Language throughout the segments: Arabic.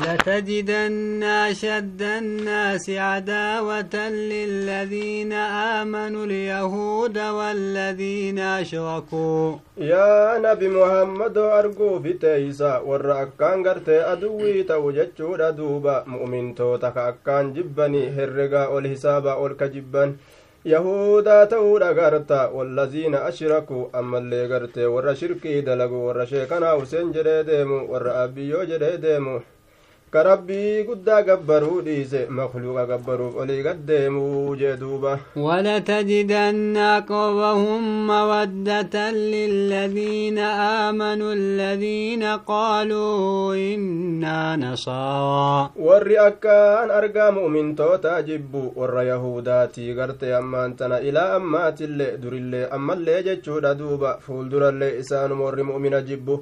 لتجدن أشد الناس عداوة للذين آمنوا اليهود والذين أشركوا. يا نبي محمد أرجو بتيسا والرأكان قرتي أدوي توجد دوبا مؤمن توتك أكان جبني هرقا والحساب والكجبن يهودا تورا غرتا والذين أشركوا. أما اللي غرتي والرشركي دلقوا والرشيكنا وسنجري ديمو والرأبيو جري ديمو ولتجدن أقوهم مودة للذين آمنوا الذين قالوا إنا نصارى ور أكان أرقى مؤمن توتا جبو ور يهوداتي قرت أمانتنا إلى أمات اللي دور اللي أما اللي جتشو دوبا فول دور اللي إسان مور مؤمن جبو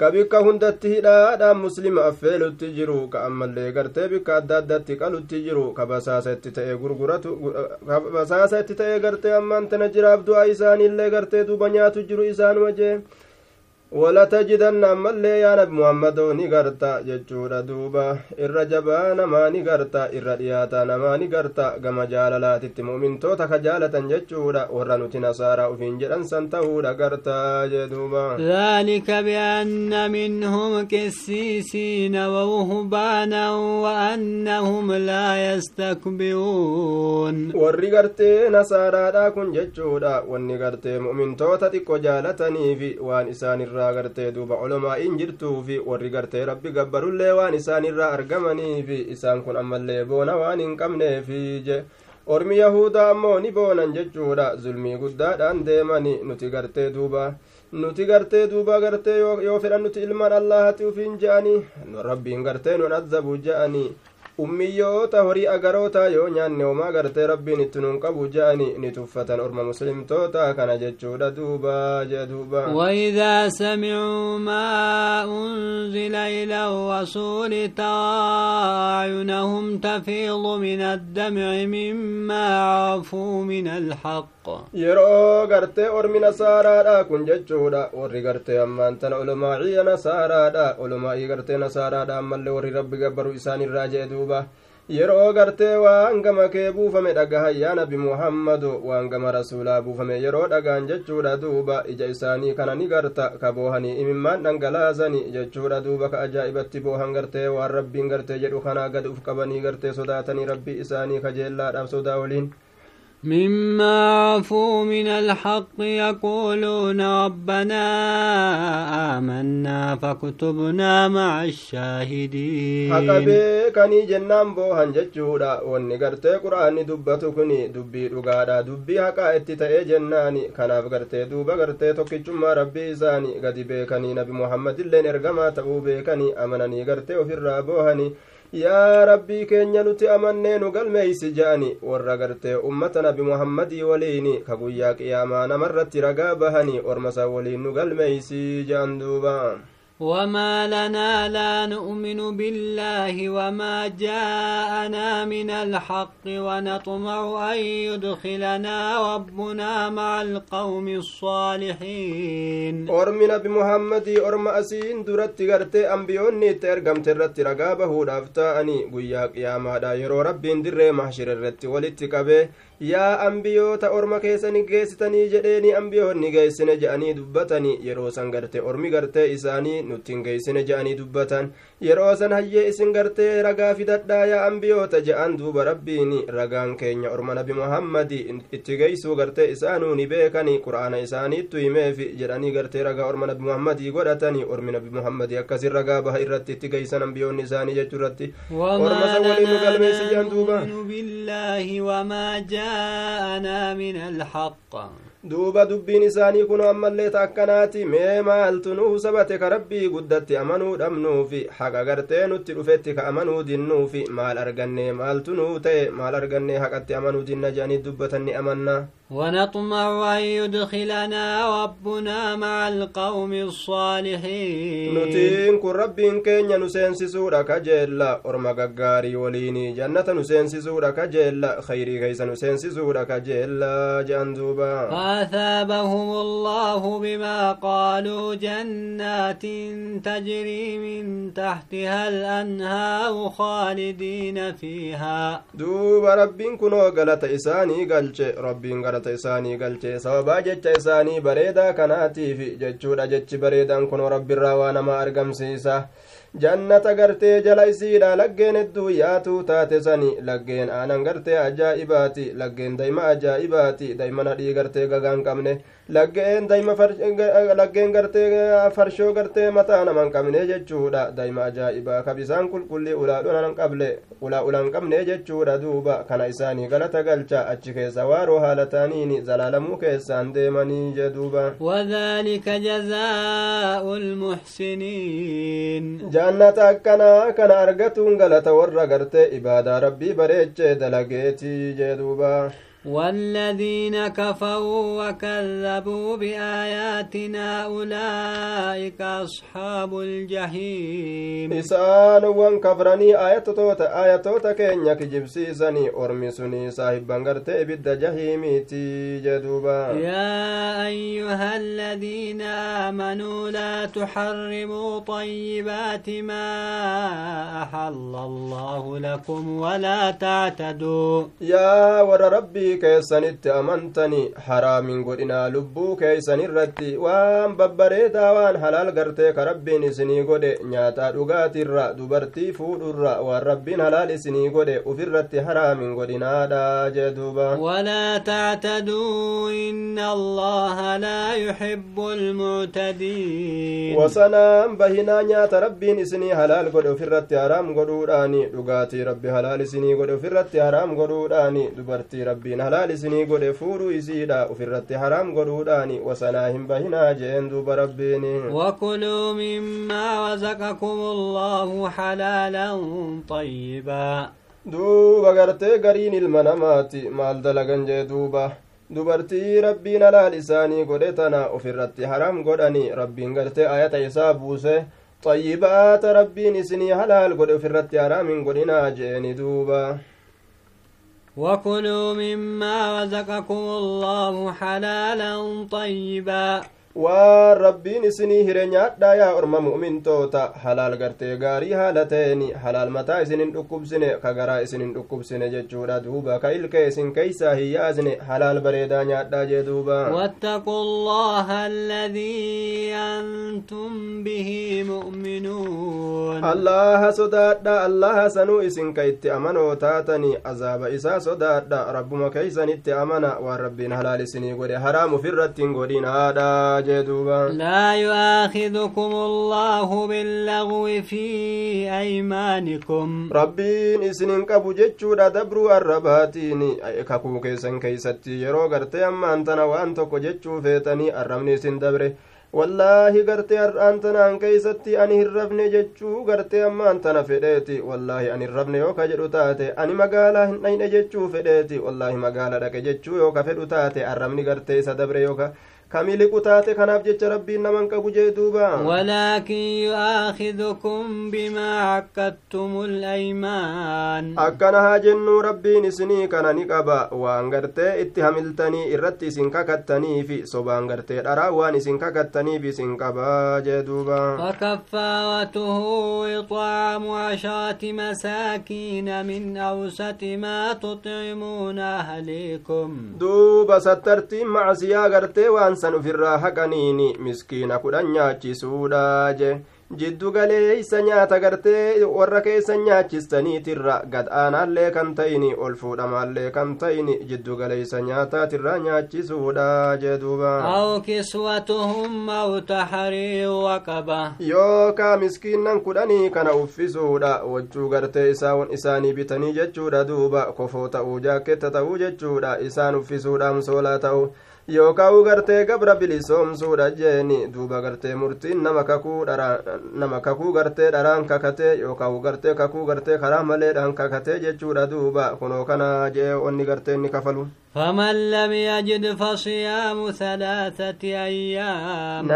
ka bikka hundatti hidhaadhaan muslima affeelutti jiru ka ammallee gartee bikka adda addatti qalutti jiru ka basaasa itti ta'e gurguratu ka basaasa itti ta'e gartee ammaan tana jiraaf du'a isaaniillee gartee duuba nyaatu jiru isaanuma jee walatajidanna ammallee yaa nabi muhammadoo ni garta jechuudha duuba irra jabaa namaa ni garta irra dhiyaataa namaa ni garta gama jaalalaatitti mu'mintoota ka jaalatan jechuudha warra nuti nasaaraa ufiin jedhan san ta'uudha gartaa jee duuba ذلك بأن منهم قسيسين ورهبانا وأنهم لا يستكبرون warri gartee nasaaraadha kun jechuudha wanni gartee mu'mintoota xiqqo jaalataniifi waan isaan irraa gartee duuba olomaa'iin jirtuufi warri gartee rabbi gabbarullee waan isaan irraa argamaniifi isaan kun ammallee boona waan hin qabneefi je. Ormi yahudaa ammoo ni boonan jechuudha. Zulmii guddaadhaan deemani nuti gartee duuba nuti gartee duuba gartee yoo fedhan nuti ilmaan allahati ufiin je'anii rabbiin gartee nun azzabu je'anii ummiyyoota horii agaroota yoo nyaanne homaa gartee rabbiin itti nun qabu je'ani ni tuffatan orma muslimtoota kana jechuudha duuba jee duuba سمعوا ما أنزل إلى الرسول ترى أعينهم تفيض من الدمع مما عرفوا من الحق yeroo gartee ormi nasaaraadha kun jechuudha warri gartee ammaan tana olomaaciya nasaaraadha olomaa'ii gartee nasaaraadha ammallee warri rabbi gabbaru isaan irraa jee duuba yeroo gartee waan gama kee buufame dhagahan yaa nabi muhammadu waan gama rasuulaa buufame yeroo dhagaan jechuudha duuba ija isaanii kana ni garta ka boohanii imimmaan dhangalaasani jechuudha duuba ka ajaa'ibatti boohan gartee waan rabbiin gartee jedhu kanaa gad uf qabanii gartee sodaatanii rabbii isaanii kajeellaadhaaf sodaa waliin مما عرفوا من الحق يقولون ربنا آمنا فاكتبنا مع الشاهدين haqa beekanii jennaan boohan jechuudha wanni gartee quraanni dubbatu kun dubbii dhugaadha dubbii haqaa itti ta'ee jennaani kanaaf gartee duuba gartee tokkichummaa rabbii isaanii gadi beekanii nabi muhammadilleen ergamaa ta'uu beekanii amananii gartee ofirraa boohanii yaa rabbii keenya nuti amannee nu galmeeysi je'ani warra gartee ummata nabi muhammadii waliin ka guyyaa qiyaamaa namarratti ragaa bahanii ormasa waliin nu galmeeysi je'an duuba وما لنا لا نؤمن بالله وما جاءنا من الحق ونطمع أن يدخلنا ربنا مع القوم الصالحين أرمنا بمحمد أرم أسين درت غرت أنبيون ترغم ترت رقابه دافتاني قياك يا مادا يرو ربين در محشر الرت ولتك yaa ambiyoota orma keessani geessitanii jedheeni ambiyoonni geessine je'anii dubbatanii yeroo san gartee ormi gartee isaanii nuttiin geessine je'anii dubbatan yeroo san hayyee isin gartee ragaa fidadhaa yaa ambiyoota je'an duuba rabbiin ragaan keenya orma nabi muhammadi itti geeysuu gartee isaanuu ni beekanii qur'aana isaaniittu himeefi jedhanii gartee ragaa orma nabi muhammadii godhatanii ormi nabi muhammadii akkasin ragaa baha irratti itti geeysan ambiyoonni isaanii jechuu irratti orma san waliin nu galmeessi jedhan duuba جاءنا من الحق duuba dubbiin isaanii kun ammallee ta akkanaati mee maaltu nuuf sabate ka rabbii guddatti amanuu dhabnuufi haqa gartee nutti dhufetti ka amanuu dinnuufi maal arganne maaltu nuu ta'e maal arganne haqatti amanuu dinna jedhanii dubbatan ni amanna ونطمع أن يدخلنا ربنا مع القوم الصالحين. نتين كن ربي كينيا نسينس سورة كجيلا. أرمى قاري وليني جنة نسينس سورة كجيلا. خيري غيس نسينس سورة كجيلا. جندوبا. فأثابهم الله بما قالوا جنات تجري من تحتها الأنهار خالدين فيها. دوب ربي كنو غلط إساني غلط ربي galata isaanii galche sababaa jecha isaanii bareedaa kanaatiif jechuudha jechi bareedaan kunoo rabbiirraa waa nama argamsiisa jannata gartee jala isiidha laggeen hedduu yaatuu taate sani laggeen aanan gartee ajaa'ibaati laggeen dayma ajaa'ibaati daymana dhii gartee gagaan qabne laggeen dayma laggeen gartee farshoo gartee mataa naman qabne jechuudha dayma ajaa'ibaa ka bisaan qulqullii ulaadhunan qable ulaa ulan qabne jechuudha duuba kana isaanii galata galcha achi keessa waaroo haalataaniin zalaalamuu keessaan deemanii jeduuba وذلك جزاء المحسنين jannata akkanaa kana argatuun galata warra gartee ibaadaa rabbii bareechee dalageetii jeduuba والذين كفروا وكذبوا بآياتنا أولئك أصحاب الجحيم. إسان وان كفرني آيات توتا آيات توتا كينيك جبسيساني أرمسني صاحب بانغر تيبد جهيمي يا أيها الذين آمنوا لا تحرموا طيبات ما أحل الله لكم ولا تعتدوا. يا ور ربي rabbii keessanitti amantanii haraamin godhinaa lubbuu keessan irratti waan babbareedaa waan halaal gartee ka rabbiin isinii godhe nyaataa dhugaatirra dubartii fuudhurra waan rabbiin halaal isinii godhe ufirratti haraamin godhinaadha duuba ولا تعتدوا إن الله لا يحب المعتدين wasanaan bahinaa nyaata rabbiin isinii halaal godhe ufirratti haraam godhuudhaani dhugaatii rabbi halaal isinii godhe ufirratti haraam godhuudhaani dubartii rabbiin halaal isinii godhe fuudhuu isiidha ufirratti haraam godhuudhaani wasanaa hin bahinaa jeen duuba rabbiini وكلوا مما رزقكم الله حلالا طيبا duuba gartee gariin ilma namaati maal dalagan jee duuba dubartii rabbiin halaal isaanii godhe tana ufirratti haraam godhani rabbiin gartee ayata isaa buuse xayyibaata rabbiin isinii halaal godhe ufirratti haraam hin godhinaa jeeni duuba وكلوا مما رزقكم الله حلالا طيبا waan rabbiin isinii hire nyaadhaa yaa orma mu'mintoota halaal gartee gaarii haala ta'eni halaal mataa isinin dhukkubsine ka garaa isinin dhukkubsine jechuudha duuba ka ilkee isin keeysaa hin yaasne halaal bareedaa nyaadhaa jee duuba واتقوا الله الذي أنتم به مؤمنون allaha sodaadha allaha sanuu isin ka itti amanoo taatanii azaaba isaa sodaadha rabbuma keeysanitti amana waan rabbiin halaal isinii godhe haraam ufirratti hin godhinaadha jee جدوبا لا يؤاخذكم الله باللغو في أيمانكم. ربي إسنين كابو جتشو دا دبرو الرباتيني أي كاكو كيسن كيستي. يرو غرتي أما أنتنا وأنتو كو جتشو فيتني. أرمني سن دبري. والله غرتي أنتنا أن كيستي. أني الرفني جتشو غرتي أما أنتنا فيديتي. والله أني الرفني يوكا جدو تاتي أني مغالا هنين جتشو فيديتي. والله مغالا دك جتشو يوكا فيدو تاتي أرمني غرتي سدبري يوكا. Kamiliqu taate kanaaf jecha rabbiin naman qabu jee duuba ولكن يؤاخذكم بما عقدتم الأيمان akkana haa jennuu rabbiin isinii kana ni qaba waan gartee itti hamiltanii irratti isin kakattaniifi sobaan gartee dharaa waan isin kakattaniif isin qabaa jee duuba وكفارته إطعام عشرة مساكين من أوسط ما تطعمون أهليكم duuba sattartiin macsiyaa gartee waan san ufirraa haqaniini miskiina kudhan nyaachisuudha je jiddu galeeysa nyaata gartee warra keessan nyaachistaniitirra gad aanaallee kan ta'ini ol fuudhamaallee kan ta'ini jiddu galeeysa nyaataatirra nyaachisuudha jee duuba yookaa miskiinnan kudhanii kana uffisuudha wachuu gartee isaan isaanii bitanii jechuudha duuba kofoo ta'uu jaakketta ta'uu jechuudha isaan uffisuudhaan soolaa ta'u yookaa gartee gabra bilisoomsuudha jeeni duuba gartee murtiin nama kakuu gartee dharaan kakatee yookaa gartee kakuu gartee karaa maleedhaan kakatee jechuudha duuba kunoo kana jee onni gartee inni kafalu فمن لم يجد فصيام ثلاثة أيام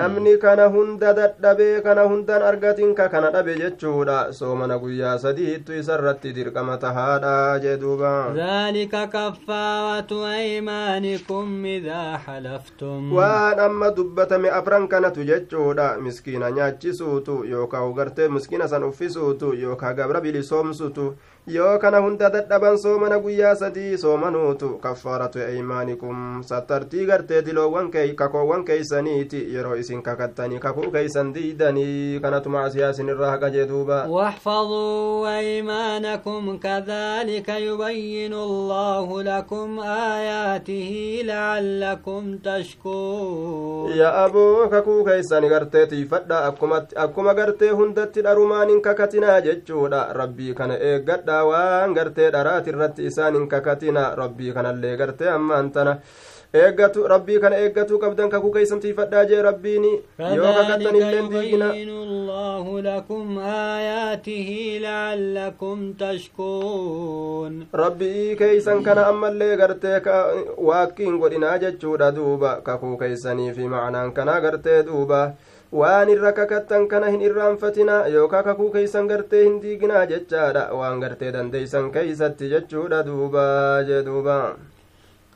dadhabee kana hundaan argatin ka kana dhabe jechuudha soomana guyyaa sadiittu isa irratti dirqama tahaadha jee duuba ذلك كفارة أيمانكم إذا حلفتم waan amma dubbatame afran kanatu jechuudha miskiina nyaachisuutu yookaa gartee miskiina san uffisuutu yookaa gabra bilisoomsutu yoo kana hunda dadhaban soomana guyyaa sadii soomanuutu kaffaaratu eymaanikum sattartii gartee diloowwan kakoowwan keeysaniiti yeroo isin kakattanii kakuu keeysan diidanii kanatu macsiyaa isinirraa haqa jee duuba واحفظوا أيمانكم كذلك يبين الله لكم آياته لعلكم تشكرون yaa aboo kakuu keeysan gartee tiifadha akkuma gartee hundatti dharumaan hin kakatinaa jechuudha rabbii kana eeggadha waan gartee dharaati irratti isaan hin kakatina rabbii kanallee gartee ammaan tana eeggatu rabbii kana eeggatuu qabdan kakuu keeysan tiifadhaa jee rabbiin yoo kakattan illeen diigina rabbii keeysan kana ammallee gartee waakkiin godhinaa jechuudha duuba kakuu keeysanii fi macnaan kanaa gartee duuba waan irra kakattan kana hin irraanfatinaa yookaa kakuu keeysan gartee hin diiginaa jechaadha waan gartee dandeeysan keeysatti jechuudha duuba jee duuba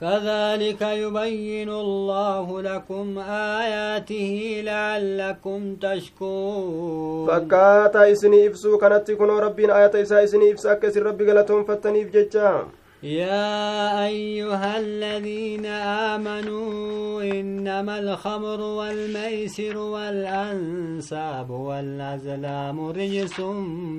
كذلك يبين الله لكم آياته لعلكم تشكرون. فكات إسني إفسو كانت تكون ربين آيات إسا إفسا كسر ربي غلطهم فتني إفجتشا يا أيها الذين آمنوا إنما الخمر والميسر والأنساب والأزلام رجس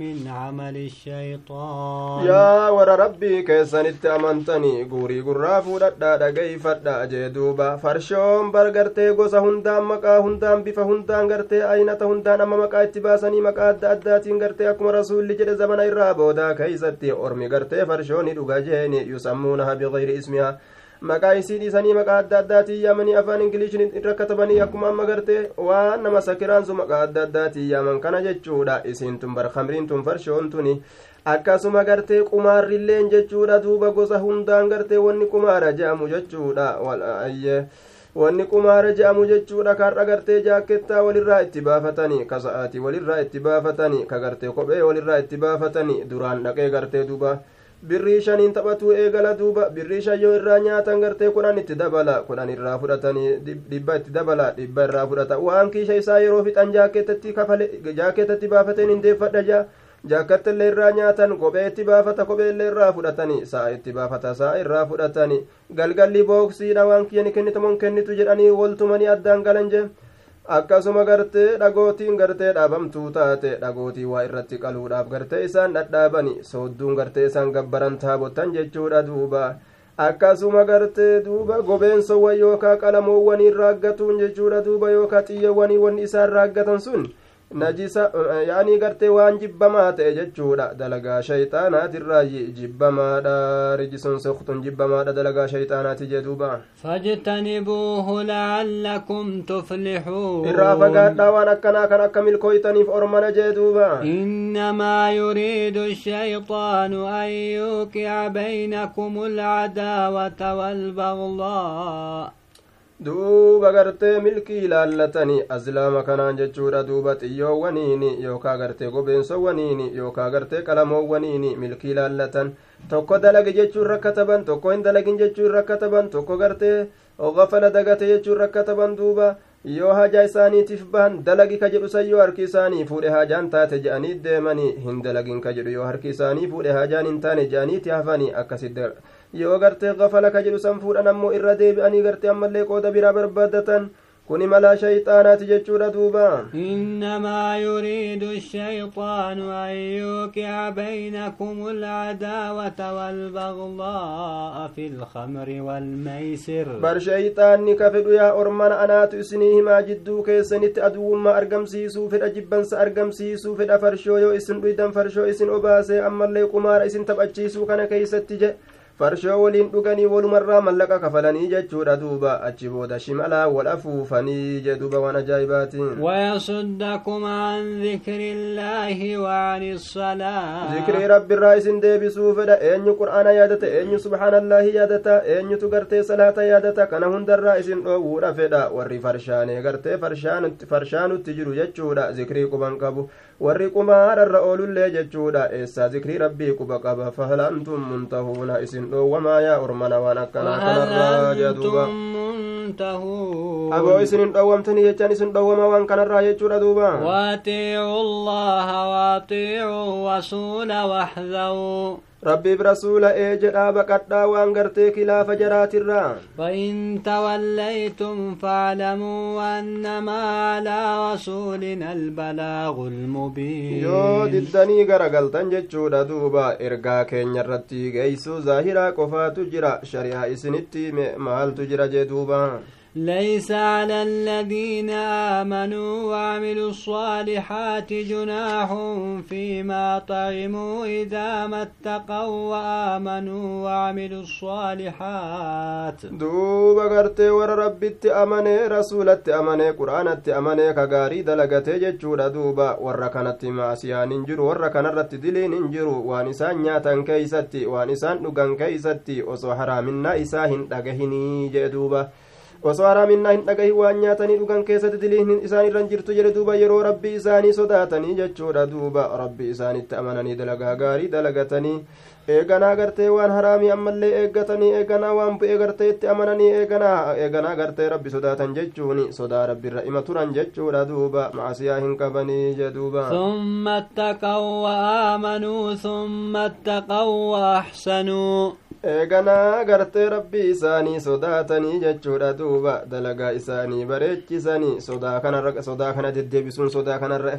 من عمل الشيطان. يا ور ربي كيسان التامنتني قوري قرافو ردادا جاي فردا جدوبا فرشوم برغرتي قوسا هندام مكا هندام بفا هندام غرتي أين تهندان أما مكا اتباساني مكا أدات غرتي أكم رسول لجد زمن الرابو دا كيساتي أرمي غرتي فرشوني دوغا yusammuunaha bigayri ismihaa maqaa isii dhiisanii maqaa adda addaatiin yaamanii afaan ingiliishin irra katabanii akkuma amma gartee waan nama sakiraansu maqaa adda addaatiin yaaman kana jechuudha isiin tun bar kamriin tun farshoon tuni akkasuma gartee qumaarrilleen jechuudha duuba gosa hundaan gartee wanni qumaara je'amu jechuudha wal'aayye wanni qumaara je'amu jechuudha karra gartee jaakettaa walirraa itti baafatanii ka sa'aatii walirraa itti baafatanii ka gartee kophee walirraa itti baafatanii duraan dhaqee gartee duuba birrii shaniin taphatuu eegala duuba birrii shan yoo irraa nyaatan gartee kudhan itti dabala kudhan irraa fudhatanii dhibba itti dabala dhibba irraa fudhata waan kiisha isaa yeroo fixan jaakeetatti kafale jaakeetatti baafateen hindeeffadha jaa jaakattillee irraa nyaatan kophee itti baafata kophee illee irraa fudhatanii sa'a itti baafata sa'a irraa fudhatanii galgalli booksiidha waan kiyyani kennitamoon kennitu jedhanii woltumanii addaan galan jee akkasuma gartee dhagootiin gartee dhaabamtuu taate dhagootii waa irratti qaluudhaaf gartee isaan dhadhaabani soodduun gartee isaan gabbaran taabotan jechuudha duuba. Akkasuma gartee duuba gobeensowwan yookaa qalamoowwanii raaggatuun jechuudha duuba yookaa xiyyawwanii wanni isaan raaggatan sun najisa yaanii gartee waan jibbamaa ta'e jechuudha dalagaa shayxaanaatirraayi jibbamaadha rijisuun soktun jibbamaadha dalagaa shayxaanaati jeduuba فاجتنبوه لعلكم تفلحون irraa fagaadhaa waan akkanaa kan akka milkooytaniif ormana jeduuba إنما يريد الشيطان أن يوقع بينكم العداوة والبغضاء duuba gartee milkii ilaallatanii aslaama kanaan jechuudha duuba xiyyoowwaniini yookaa gartee gobeensowwaniini yookaa gartee qalamoowwaniini milkii ilaallatan tokko dalage jechuun rakkataban tokko hin dalagin jechuun rakkataban tokko gartee gafala dagate jechuun rakkataban duuba yoo hajaa isaaniitiif bahan dalagi ka jedhu san yoo harki isaanii fuudhe hajaan taate je'anii deemanii hin dalagin ka jedhu yoo harki isaanii fuudhe hajaan hin taane je'aniiti hafanii akkasitti yoo gartee gafala ka jedhu san fuudhan ammoo irra deebi'anii gartee ammallee qooda biraa barbaaddatan kuni malaa shayxaanaati jechuudha duuba إنما يريد الشيطان أن يوقع بينكم العداوة والبغضاء في الخمر والميسر bar shayxaanni ka fedhu yaa ormana anaatu isinii himaa jidduu keessanitti aduwwummaa argamsiisuu fedha jibbansa argamsiisuu fedha farshoo yoo isin dhuydan farshoo isin obaasee ammallee qumaara isin taphachiisuu kana keeysatti je farshoo waliin dhuganii walumarraa mallaqa kafalanii jechuudha duuba achi booda shimalaa wal afuufanii jee duuba waan ajaa'ibaatiin ويصدكم عن ذكر الله وعن الصلاة zikrii rabbiirraa isin deebisuu fedha eenyu qur'aana yaadata eenyu subhaanallaahi yaadata eenyutu gartee salaata yaadata kana hundarraa isin dhoowwuudha fedha warri farshaanee gartee farshaanutti jiru jechuudha zikrii quban qabu warri qumaararra oolullee jechuudha eessaa zikrii rabbii quba qaba fahal antum muntahuuna isin dhoowwamaa yaa ormana waan akkanaa kanarraa jedhuuba aboo isin hin dhoowwamtanii jechaan isin dhoowwama waan kanarraa jechuudha duuba waaxiicuu allaha waaxiicuu rasuula waxda'uu rabbiif rasuula ee jedhaa baqadhaa waan gartee kilaafa jaraatirraa فإن توليتم فاعلموا أنما على رسولنا البلاغ المبين yoo diddanii garagaltan jechuudha duuba ergaa keenya irratti geeysuu zaahiraa qofaatu jira shari'aa isinitti maaltu jira jee duuba ليس على الذين آمنوا وعملوا الصالحات جناح فيما طعموا إذا ما اتقوا وآمنوا وعملوا الصالحات. دوبا غرتي ورا ربي تأمني رسول تأمني قرآن تأمني كغاري دلقة جتشورا دوبا ورا كانت معسيا ننجر ورا كان رت دلي ننجر ونسان ناتا كيستي ونسان نقا كيستي. وصحرا من نائسا جا دوبا. Osoo haraaminaa hin dhagahin waan nyaatanii dhugan keessatti diliin isaan irra jirtu jedhe duuba yeroo rabbii isaanii sodaatanii jechuudha duuba rabbii isaanitti amananii dalagaa gaarii dalagatanii eeganaa gartee waan haraamii ammallee eeggatanii eeganaa waan bu'ee gartee itti amananii eeganaa eeganaa gartee rabbi sodaatan jechuun sodaa rabbirra ima turan jechuudha duuba maasiyaa hin qabanii jedhuuba ثم اتقوا وآمنوا ثم اتقوا وأحسنوا eeganaa gartee rabbii isaanii sodaatanii jechuudha duuba dalagaa isaanii bareechisanii sodaa kanarra sodaa kana deddeebisuun sodaa kanarra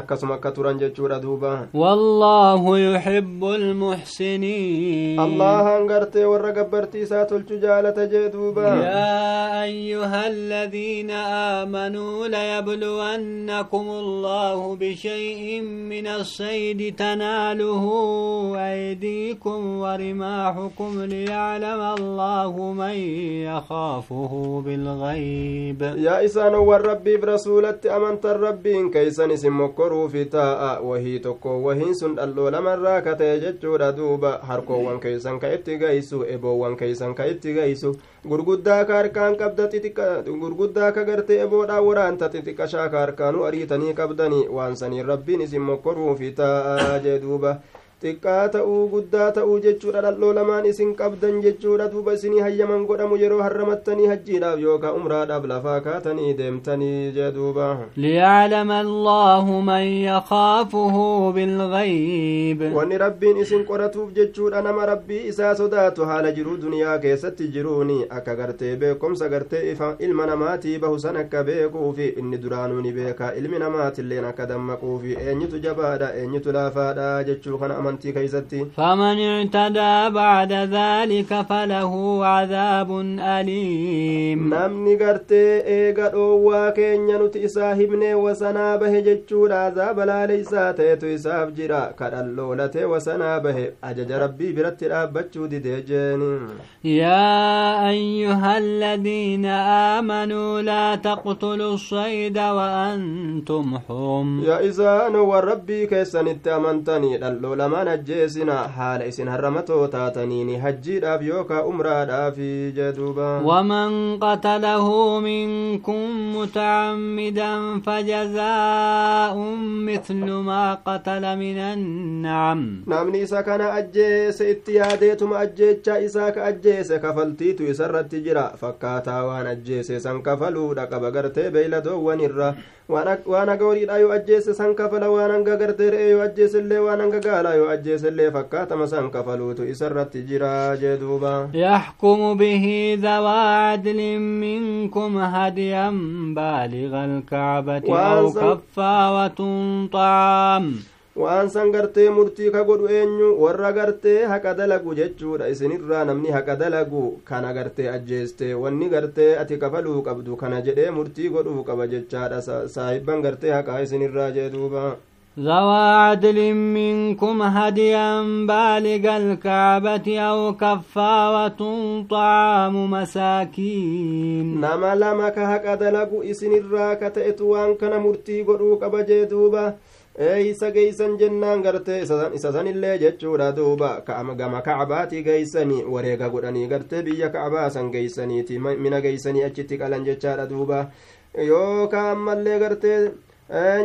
akkasuma akka turan jechuudha duuba والله يحب المحسنين allahan gartee warra gabbartii isaa tolchu jaalata jee duuba يا أيها الذين آمنوا ليبلونكم الله بشيء من الصيد تناله أيديكم ربكم ليعلم الله من يخافه بالغيب. يا إسان والرب برسولة أمن الرب إن كيسان سمكرو في تاء وهي تكو وهي سند الله لما راك تيجد دوبا حركو وان كيسان كيبت غيسو إبو وان كيسان كيبت غيسو. غرغدا كاركان كبدا تتك غرغدا كغرت إبو داوران تتك شاكاركان وريتني كبدني. وانساني ربي نسمكرو في تاء جدوبا xiqqaa ta'uu guddaa ta'uu jechuudha dhalloo lamaan isin qabdan jechuudha duuba isinii hayyaman godhamu yeroo harramattanii hajjiidhaaf yookaan umraadhaaf lafaa kaatanii deemtanii jee duuba ليعلم الله من يخافه بالغيب wanni rabbiin isin qoratuuf jechuudha nama rabbii isaa sodaatu haala jiruu duniyaa keessatti jiruuni akka gartee beekomsa gartee ilma namaatii bahu san akka beekuufi inni duraanuu ni beeka ilmi namaatilleen akka dammaquufi eenyutu jabaadha eenyutu laafaadha jechuu kana amantii keeysatti فمن اعتدى بعد ذلك فله عذاب أليم namni gartee eega dhoowwaa keenya nuti isaa himnee wasanaa bahe jechuudha azaaba laaleysaa ta'etu isaaf jira ka dhalloolatee wasanaa bahe ajaja rabbii biratti dhaabbachuu didee jeeni يا أيها الذين آمنوا لا تقتلوا الصيد وأنتم حرم yaa isaanowwan rabbii keessanitti amantanii dhalloo lamaan ajjeesina haala isin harramatoo taataniini hajjiidhaaf yookaa umraadhaafi jeduuba ومن قتله منكم متعمدا فجزاء مثل ما قتل من النعم namni isa kana ajjeese itti yaadeetuma ajjeecha isaa ka ajjeese kafaltiitu isarratti jira fakkaataa waan ajjeese san kafaluudha qaba gartee beeyladoowwan irra waan haga horiidha yoo ajjeese san kafala waan hanga gartee re'ee yoo ajjeesellee waan hanga gaalaa yoo ajjeesellee fakkaatama san kafaluutu isarratti jira jee duuba يحكم به ذوى عدل منكم هديا بالغ الكعبة أو وأنزل- كفارة طعام waan san gartee murtii ka godhu eenyu warra gartee haqa dalagu jechuudha isinirraa namni haqa dalagu kana gartee ajjeeste wanni gartee ati kafaluu qabdu kana jedhee murtii godhuu qaba jechaadha Sa- saahibban gartee haqaa isinirraa jee duuba ذوى عدل منكم هديا بالغ الكعبة أو كفارة طعام مساكين نما لما كهك دلقوا إسن الراكة إتوان كان مرتي قروك بجدوبة eeysa geeysan jennaan gartee isa sanillee jechuudha duuba gama kacbaati geeysanii wareega godhanii gartee biyya kacbaa san geeysaniiti mina geeysanii achitti qalan jechaadha duuba yookaan ammallee gartee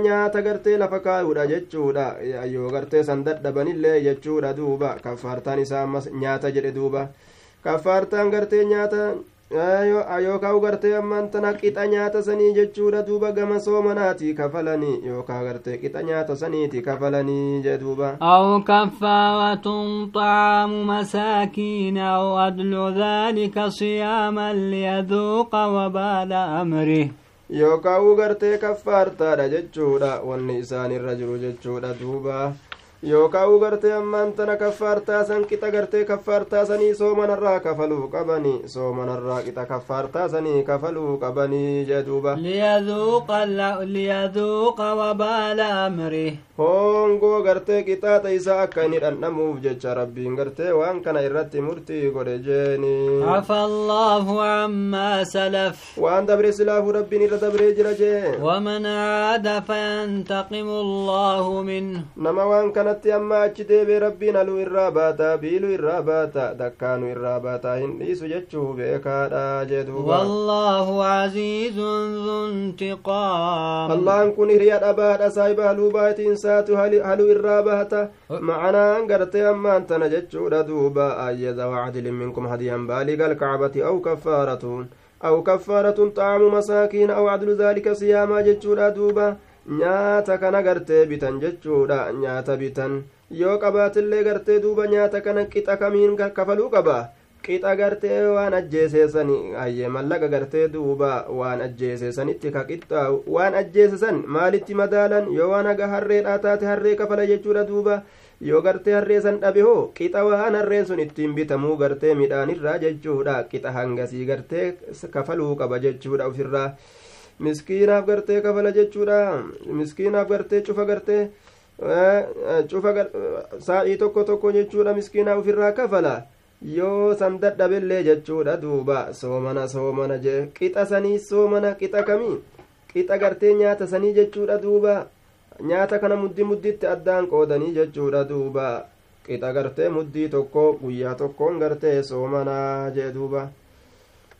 nyaata gartee lafa kaayuudha jechuudha yoo gartee san dadhabanillee jechuudha duuba kaffaartaan isaa ammas nyaata jedhe duuba kaffaartaan gartee nyaata yookaan gartee ammaan tana qixa nyaata sanii jechuudha duuba gama soomanaati kafalanii yookaan gartee qixa nyaata saniiti kafalanii jee duuba أو كفارة طعام مساكين أو أدل ذلك صياما ليذوق وبال أمره yookaan gartee kaffaartaadha jechuudha wanni isaanirra jiru jechuudha duuba yookaan gartee ammaan tana kaffaartaa san qixa gartee kaffaartaa sanii soomanarraa kafaluu qabanii soomanarraa qixa kaffaartaa sanii kafaluu qabanii jedhuuba. liyaduuqa wabaala amri. Hoongoo gartee qixaaxa isaa akka inni dhandhamuuf jecha rabbiin gartee waan kana irratti murtii godhe jeeni. الله عما سلف waan dabre silaafuu rabbiin irra dabree jira jee. ومن عاد فينتقم الله منه nama waan kanatti amma achi deebee rabbiin haluu irraa baata biiluu irraa baata dakkaanu irraa baata hin dhiisu jechuu beekaadha jedhuuba والله عزيز ذو انتقام allahan kun hiriya dhabaadha saahiba haluu baatiinsaatu haluu irraa bahata macanaan gartee ammaan tana jechuudha duuba ayyada wacdilin minkum hadiyan baaliga alkacbati aw kaffaaratun aw kaffaaratun xaamu masaakiin aw cadlu daalika siyaamaa jechuudha duuba nyaata kana gartee bitan jechuudha nyaata bitan yoo qabaatillee gartee duuba nyaata kana qixa kamiin kafaluu qaba qixa gartee waan ajjeeseessan ayye mallaqa gartee duuba waan ajjeeseessanitti ka qixxaa'u waan ajjeesesan maalitti madaalan yoo waan haga harreedhaa taate harree kafala jechuudha duuba yoo gartee harree san dhabe hoo qixa waan harreen sun ittiin bitamuu gartee midhaanirraa jechuudha qixa hangasii gartee kafaluu qaba jechuudha ofirraa miskiinaaf gartee kafala jechuudha miskiinaaf gartee cufa gartee cufa saa'ii tokko tokko jechuudha miskiinaaf ofirraa kafala yoo san dadhabillee jechuudha duuba soomana soomana jee qixa sanii soomana qixa kamii qixa gartee nyaata sanii jechuudha duuba nyaata kana muddi mudditti addaan qoodanii jechuudha duuba qixa gartee muddii tokko guyyaa tokkoon gartee soomanaa jee duuba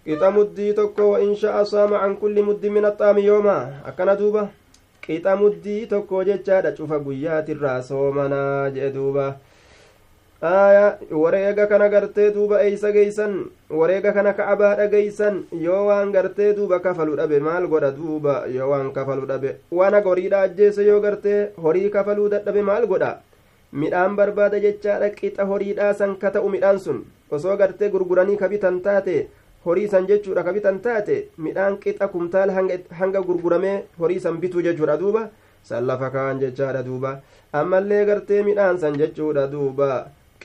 qixa muddii tokko wa insha'a saama can kulli muddi min yooma akkana duuba qixa muddii tokko jechaadha cufa guyyaatirraa soomanaa jee duuba aya wareega kana gartee duuba eeysa geeysan wareega kana ka'abaadha geeysan yoo waan gartee duuba kafalu dhabe maal godha duuba yoo waan kafalu dhabe waan aga horiidha ajjeese yoo gartee horii kafaluu dadhabe maal godha midhaan barbaada jechaadha qixa horiidhaa san ka ta'u midhaan sun osoo gartee gurguranii kabitan taate horii san jechuudha kabitan taate midhaan qixa kumtaala hanga gurguramee horii san bituu jechuudha duuba san lafa kaan jechaadha duuba ammallee gartee midhaan san jechuudha duuba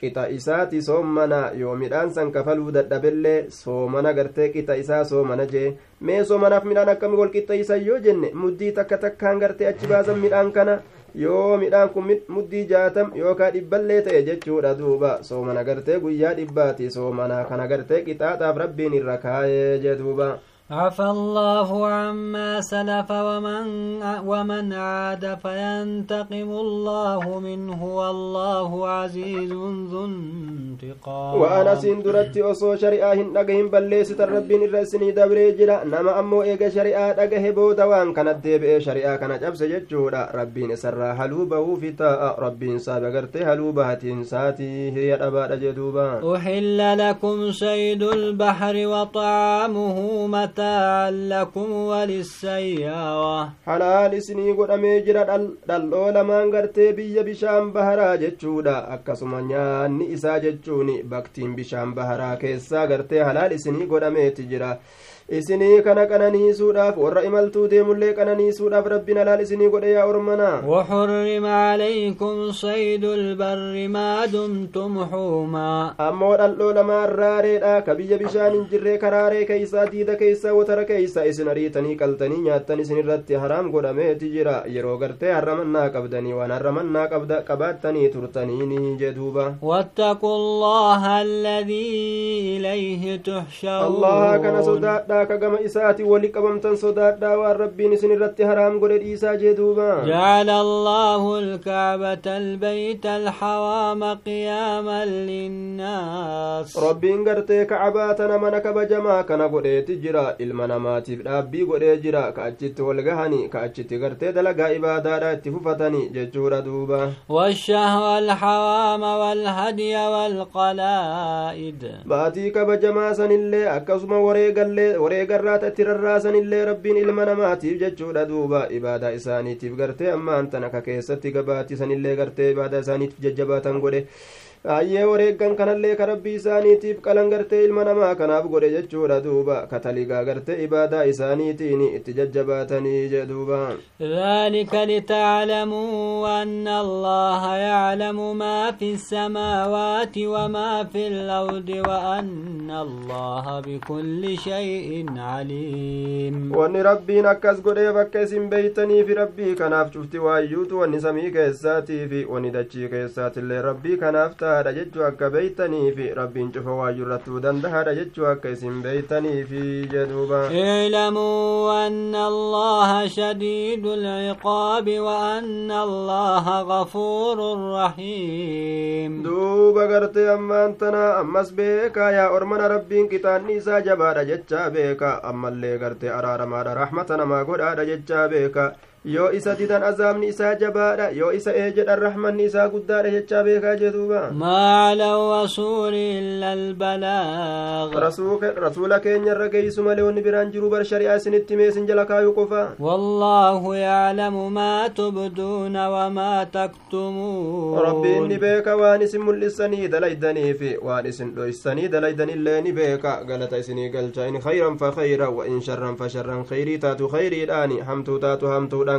qixa isaati soomana yoo midhaan san kafaluu dadhabellee soomana gartee qixa isaa soomana jee mee soomanaaf midhaan akkami wal qixxeeysan yoo jenne muddii takka takkaan gartee achi baasan midhaan kana yoo midhaan kun muddii jaatam yookaan dhibballee ta'e jechuudha duuba soomana gartee guyyaa dhibbaati soomana kana gartee qixaaxaaf rabbiin irra kaayee jee duuba عفى الله عما سلف ومن ومن عاد فينتقم الله منه والله عزيز ذو انتقام. وأنا سندرت أصو شريعة هندقهم بليست الربين الرسني دبري جرا نما أمو إيجا شريعة دقه بودا وان كانت ديبئ شريعة كانت أبس ججودا. ربين سرى هلوبه فتاء ربين سابقرت هلوبه ساتي. هي الأباد جدوبا. أحل لكم صيد البحر وطعامه متاعا لكم وللسيارة halaal isinii godhamee jira dhaldhoo lamaan gartee biyya bishaan baharaa jechuudha akkasuma nyaanni isaa jechuun baktiin bishaan baharaa keessaa gartee halaal isinii godhameeti jira isinii kana qananiisuudhaaf warra imaltuu deemullee qananiisuudhaaf rabbiin halaal isinii godhe yaa ormana وحرم عليكم صيد البر ما دمتم حوما ammoo dhaldhoo lamaan raareedha ka biyya bishaan hin jirree karaaree keeysaa diida keeysa keeysa watara keeysa isin ariitanii qaltanii nyaattan isin irratti haraam godhameeti jira yeroo gartee harramannaa qabdanii waan harramannaa qabaattanii turtaniini jee صدادا كما إساتي ولي قبمتن صدادا والربين سن الرت حرام قد إيسا جدوبا جعل الله الكعبة البيت الحرام قياما للناس ربين قرتي كعباتنا من كبجما كان قد تجرا المنامات ربي قد جرا كأجت والغهني كأجت قرتي دلقا إبادة اتففتني ججورا دوبا والشهر الحرام والهدي والقلائد baatii kabajamaa sanillee akkasuma wareegarraata itti rarraasanillee rabbiin ilma namaatiif jechuudha duuba ibaadaa isaaniitiif gartee ammaan tana ka keessatti gabaatii sanillee gartee ibaadaa isaaniitiif jajjabaatan godhe baay'ee wareeggan kanallee ka rabbii isaaniitiif qalan gartee ilma namaa kanaaf godhe jechuudha duuba kataligaa gartee ibaadaa isaaniitiin itti jajjabaatanii jee duuba ذلك لتعلموا أن الله يعلم ما في السماوات وما في الأرض وأن الله بكل شيء عليم wanni rabbiin akkas godhee bakka isin beeytanii fi rabbii kanaaf cufti waayyuutu wanni samii keessaatii fi wanni dachii keessaatillee rabbii kanaaf ta'a dandahaadha jechuu akka beeytaniifi rabbiin cufa irrattuu dandahaadha jechuu akka isin beeytaniifi jedhuuba اعلموا أن الله شديد العقاب وأن الله غفور رحيم duuba gartee ammaan tana ammas beekaa yaa ormana rabbiin qixaanni isaa jabaadha jechaa beeka ammallee gartee araaramaadha rahmata namaa godhaadha jechaa beeka yoo isa didan azaabni isaa jabaadha yoo isa ee jedhan rahmanni isaa guddaadha jechaa beekaa jeduuba ما على الرسول إلا البلاغ rasuula keenya irra geeysu malee wanni biraan jiru bar shari'aa isinitti meesin jala kaayuu qofa والله يعلم ما تبدون وما تكتمون rabbiin ni beeka waan isin mul'isanii dalaydaniifi waan isin dhoysanii dalaydanillee ni beeka galata isinii galcha in khayran fa khayra wa in sharran fa sharran khayrii taatu khayriidhaani hamtuu taatu hamtuudhaan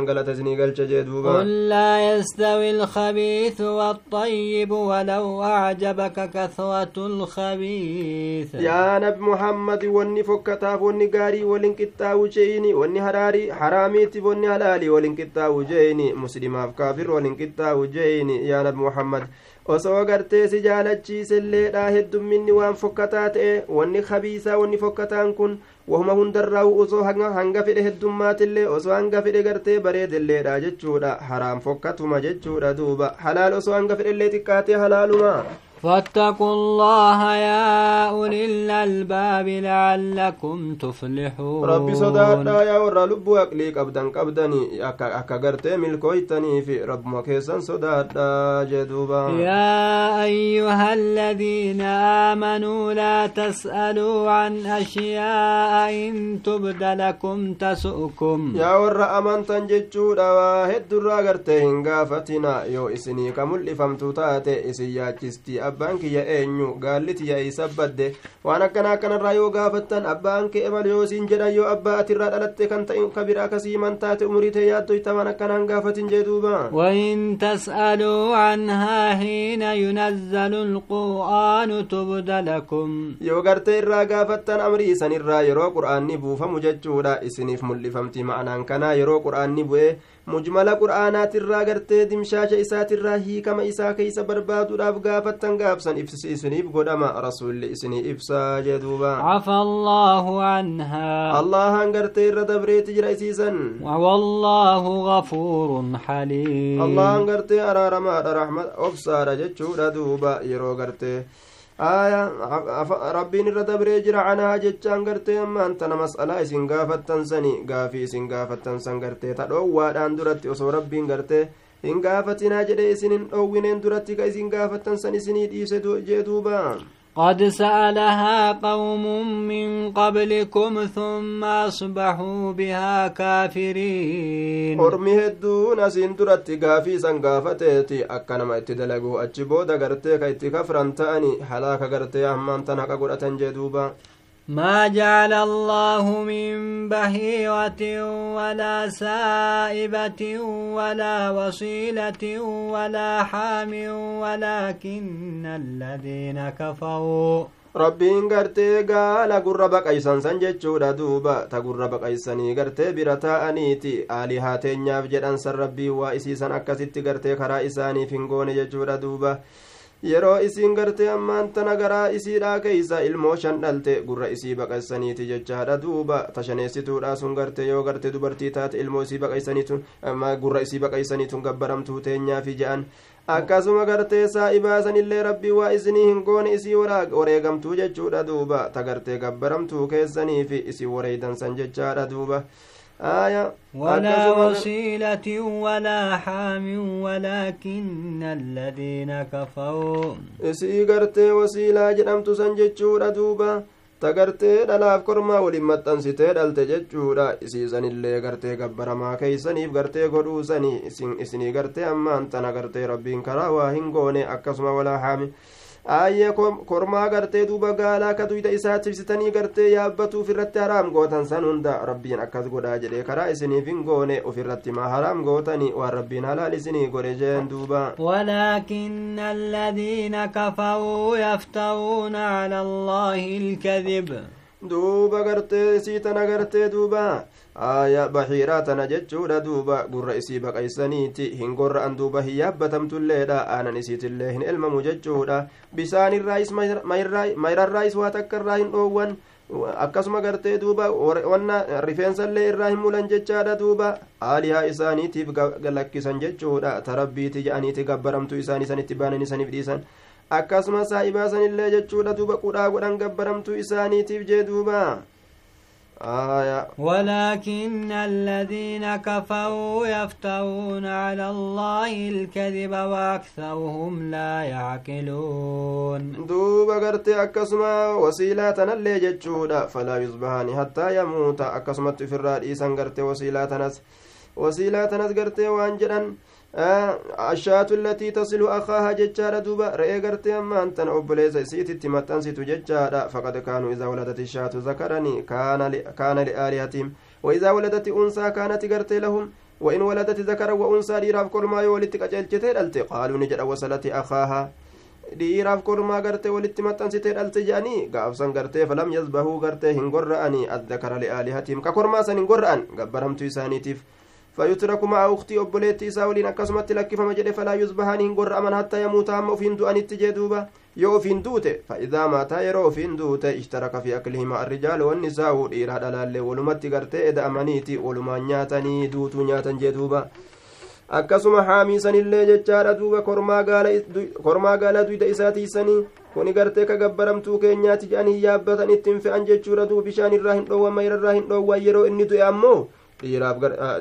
قل لا يستوي الخبيث والطيب ولو أعجبك كثرة الخبيث. يا نبي محمد وني فكتا وني غاري ولنك التاوجيني وني هراري حراميتي وني هلالي ولنك التاوجيني مسلم كافر ولنك التاوجيني يا نبي محمد osoo gartee si jaalachiiselleedha heddumminni waan fokkataa ta'e wanni kabiisaa wanni fokkataan kun wahuma hundarraa'u osoo hanga fedhe heddummaatillee osoo hanga fedhe gartee bareedelleedha jechuudha haraam fokkatuma jechuudha duuba halaal osoo hanga fedhellee xiqqaatee halaaluma فاتقوا الله يا أولي الألباب لعلكم تفلحون. ربي صدادا يا ورى لبو أكلي قبدا قبدا. أكا ملكوي في رب مكيسا صدادا جدوبا. يا أيها الذين آمنوا لا تسألوا عن أشياء إن تبد لكم تسؤكم. يا ورى أمان تنجدشو دوا هدر راقرتين يو إسني كمل فمتو تاتي إسيا abbaan kiyya eenyu gaalli tiyya isa badde waan akkana akkanarraa yoo gaafattan abbaan kee emal yoo isin jedhan yoo abbaa atirraa dhalatte kan ta'in ka bira akkasii man taate umurii tee yaaddoyta waan akkanaan gaafatin jee duuba وإن تسألوا عنها حين ينزل القرآن تبد لكم yoo gartee irraa gaafattan amrii isan irraa yeroo qur'aanni buufamu jechuudha isiniif mul'ifamti ma'anaan kanaa yeroo qur'aanni bu'e mujmala qur'aanaatirraa gartee dimshaasha isaatirraa hiikama isaa keeysa barbaaduudhaaf gaafattan ibsisi isiniif godhama rasuulli isinii ibsaa jee duuba عفى الله عنها allahan gartee irra dabreeti jira isiisan والله غفور حليم allahan gartee araaramaadha rahmat obsaadha jechuudha duuba yeroo gartee aya rabbiin irra dabree jira canahaa jechaan gartee ammaan tana mas'alaa isin gaafattan sani gaafii isin gaafattan san gartee ta dhoowwaadhaan duratti osoo rabbiin gartee hin gaafatinaa jedhe isin hin dhoowwineen duratti ka isin gaafattan san isinii dhiise jee duuba قد سألها قوم من قبلكم ثم أصبحوا بها كافرين ormi hedduun asiin duratti gaafii san gaafateeti akka nama itti dalagu achi booda gartee ka itti kafran ta'ani halaaka gartee hammaan tan haqa godhatan jee duuba ما جعل الله من بهيرة ولا سائبة ولا وصيلة ولا حام ولكن الذين كفروا rabbiin gartee gaala gurra baqaysan san jechuudha duuba ta gurra baqaysanii gartee bira taa'aniiti aalihaa teenyaaf jedhan san rabbiin waa isiisan akkasitti gartee karaa isaaniif hin goone jechuudha duuba yeroo isiin gartee ammaan tana garaa isiidhaa keeysa ilmoo shan dhalte gurra isii baqaysaniiti jechaadha duuba tashaneessituudha sun gartee yoo gartee dubartii taate ilmoo isii baqaysaniitun gurra isii baqaysaniitun gabbaramtuu teenyaafi je'an akkasuma gartee saa'ibaasanillee rabbii waa isinii hin goone isii wareegamtuu jechuudha duuba ta gartee gabbaramtuu keessaniifi isii wareeydansan jechaadha duuba آية ولا وسيلة ولا حام ولكن الذين كفروا isii gartee wasiilaa jedhamtu san jechuudha duuba tagartee dhalaaf kormaa waliin maxxansitee dhalte jechuudha isiisanillee gartee gabbaramaa keeysaniif gartee godhuusanii isinii gartee ammaan tana gartee rabbiin karaa waa hin goone akkasuma walaa haami aayye kormaa gartee duuba gaalaa ka duyda isaa tibsitanii gartee yaabbatuuf irratti haraam gootan san hunda rabbiin akkas godhaa jedhe karaa isiniif hin goone ufirratti maa haraam gootanii waan rabbiin halaal isinii godhe jeen duuba ولكن الذين كفروا يفترون على الله الكذب duuba gartee isii tana gartee duuba aya bahiiraa tana jechuudha duuba gurra isii baqaysaniiti hin gorra'an duuba hin yaabbatamtulleedha aanan isiitillee hin elmamu jechuudha bisaanirraayis mayrarraayis waa takka irraa hin dhoowwan akkasuma gartee duuba wanna rifeensallee irraa hin mulan jechaadha duuba aalihaa isaaniitiif lakkisan jechuudha tarabbiiti jedhaniiti gabbaramtuu isaanii sanitti baanan isaniif dhiisan akkasuma saa'ibaa sanillee jechuudha duuba qudhaa godhan gabbaramtuu isaaniitiif jee duuba آية ولكن الذين كفروا يفترون على الله الكذب وأكثرهم لا يعقلون duuba gartee akkasuma wasiilaa tanallee jechuudha falaa yusbahaani hattaa yamuuta akkasumatti ofirraa dhiisan gartee wasiilaa tanas wasiilaa tanas gartee waan jedhan ashaatu allatii tasilu akaaha jechaadha duuba re'ee gartee ammaan tana obboleessa isiititti maxxansitu jechaadha faqad kaanuu idaa waladati shaatu zakaranii kaana liaalihatiim وإذا ولدت أنثى كانت قرت لهم وإن ولدت ذكرا وأنثى ديراف كل ما يولد قجلت دلت قالوا نجد وصلت أخاها walitti maxxansitee dhalte jedhanii gaafsan gartee falam yazbahuu gartee hin gorra'anii addakara li'aalihatihim ka kormaa san hin gorra'an gabbaramtuu isaaniitiif فيترك مع أختي أبوليتي ساولين أكسمت لك فما جد فلا يصبحان هنقر أمن حتى يموت هم أفين دو أن التجدوبة يو أفين دوته فإذا مات يرو أفين دوته اشترك في أكلهما الرجال والنساء إيرا دلال ولمت قرتي إذا أمنيتي ولما نياتني دوتو نياتن جدوبة akkasuma haamiisanillee jechaadha duuba kormaa gaala duyda isaatiisanii kuni gartee ka gabbaramtuu keenyaati jedhanii yaabbatan ittiin fe'an jechuudha duuba bishaan irraa hin dhoowwan mayra irraa hin dhoowwan yeroo inni du'e ammoo dhiiraaf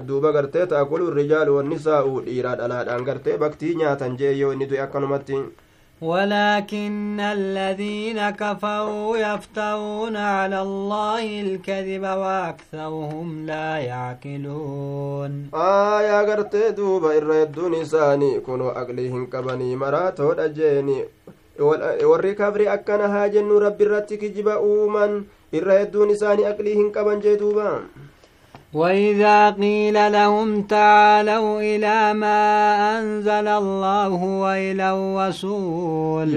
duuba gartee taakulu rijaalu wannisaa'u dhiiraa dhalaadhaan gartee baktii nyaatan jee yoo inni du'e akkanumatti ولكن الذين كفروا يفترون على الله الكذب وأكثرهم لا يعقلون آية قرتي دوبا الردون إساني كونوا أقليهم كبني مراتو أجيني warri kabri akkana haa jennu rabbi irratti kijiba uuman irra hedduun isaanii aqlii hin qaban jee duuba وإذا قيل لهم تعالوا إلى ما أنزل الله وإلى الرسول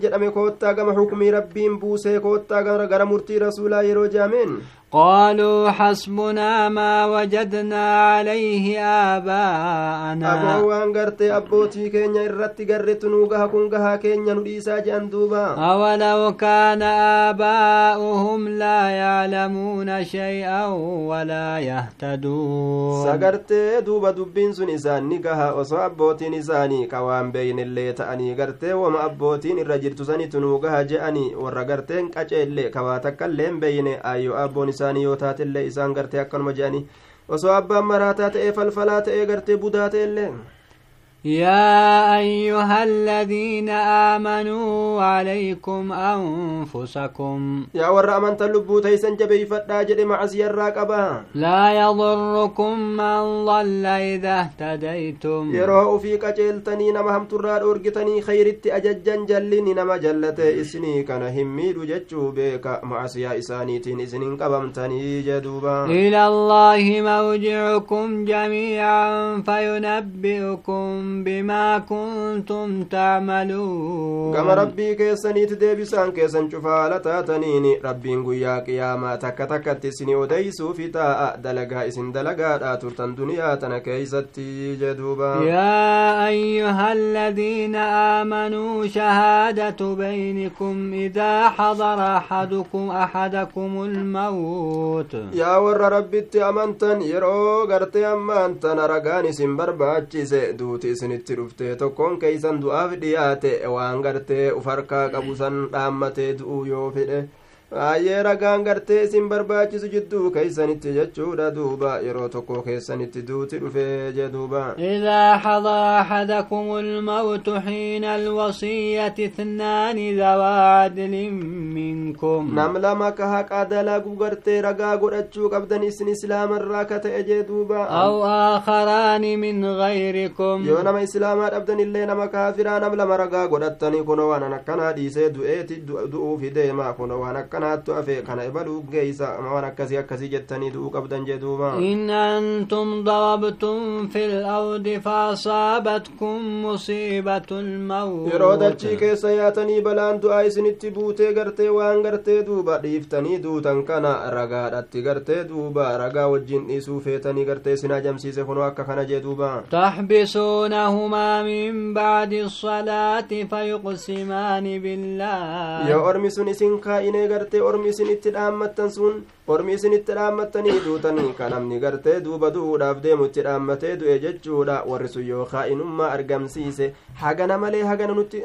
jedhame koottaa gama xukmii rabbiin buusee koottaa gara murtii rasuulaa yeroo jaameen قالوا حسبنا ما وجدنا عليه آباءنا irratti garretu nuu gaha kun gahaa keenya nu dhiisaa jedhan duuba أولو كان آباؤهم لا يعلمون شيئا ولا يهتدون duuba dubbiin sun isaan ni gaha osoo abbootiin isaanii ka waan beeynillee ta'anii gartee wama abbootiin irra jirtu sanitu nuu gaha je'anii warra garteen qaceellee ka waa isaanii yoo taatellee isaan gartee akkanuma je'anii osoo abbaan maraataa ta'ee falfalaa ta'ee gartee budaa ta'ellee يا أيها الذين آمنوا عليكم أنفسكم. يا ور أمن تلبو تيسن جبي فتا جد معزي الراقبة لا يضركم من ضل إذا اهتديتم. يروه في قجلتني نما هم تراد أرقتني خيرت أججن جلني نما جلت إسني كان هميد ججو بيك معزي إسانيتين إسنين قبمتني جدوبا. إلى الله موجعكم جميعا فينبئكم بما كنتم تعملون. كما ربي كيسني تدبسان كيسن شفالة تاتنيني ربي قيا قياما تك تك تسني وديسو في تاء دلقا اسن دلقا ترتن دنيا تنا كيستي جدوبا يا أيها الذين آمنوا شهادة بينكم إذا حضر أحدكم أحدكم الموت. يا ور ربي أمنتن يرو غرتي أمانتن رقاني سنبر باچise duuti isinitti dhufte tokkoon keeysan du'aaf dhiyaate waan gartee uf harkaa qabu san dhaammatee du'uu yoo fedhe baay'ee ragaan gartee isin barbaachisu jidduu keeysanitti jechuudha duuba yeroo tokko keessanitti duuti dhufee jee duuba إذا حضر أحدكم الموت حين الوصية اثنان ذوى عدل منكم nam lama ka haqaa dalagu gartee ragaa godhachuu qabdan isin islaamarraa ka ta'e jee duuba أو آخران من غيركم yoo nama islaamaa dhabdan illee nama kaafiraa nam lama ragaa godhattanii kuno waan akkanaa dhiisee du'eeti du'uufi deema kuno waan akkanaattu afe kana ebaluu geeysa waan akkasii akkasii jettanii du'uu qabdan jee duuba إن أنتم ضربتم في الأرض فأصابتكم مصيبة الموت yeroo dachii keessa yaatanii balaan du'aa isinitti buutee gartee waan gartee duuba dhiiftanii duutan kana ragaadhatti gartee duuba ragaa wajjin dhiisuu feetanii gartee isin ajamsiise kunoo akka kana jee duuba تحبسونهما من بعد الصلاة فيقسمان بالله yoo ormi sun isin kaa'inee gartee ormi isin itti dhaammattan sun ormi isin itti dhaammattanii duutanii ka namni gartee duuba du'uudhaaf deemu itti dhaammatee du'e jechuudha warri sun yoo kaa'inummaa argamsiise hagana malee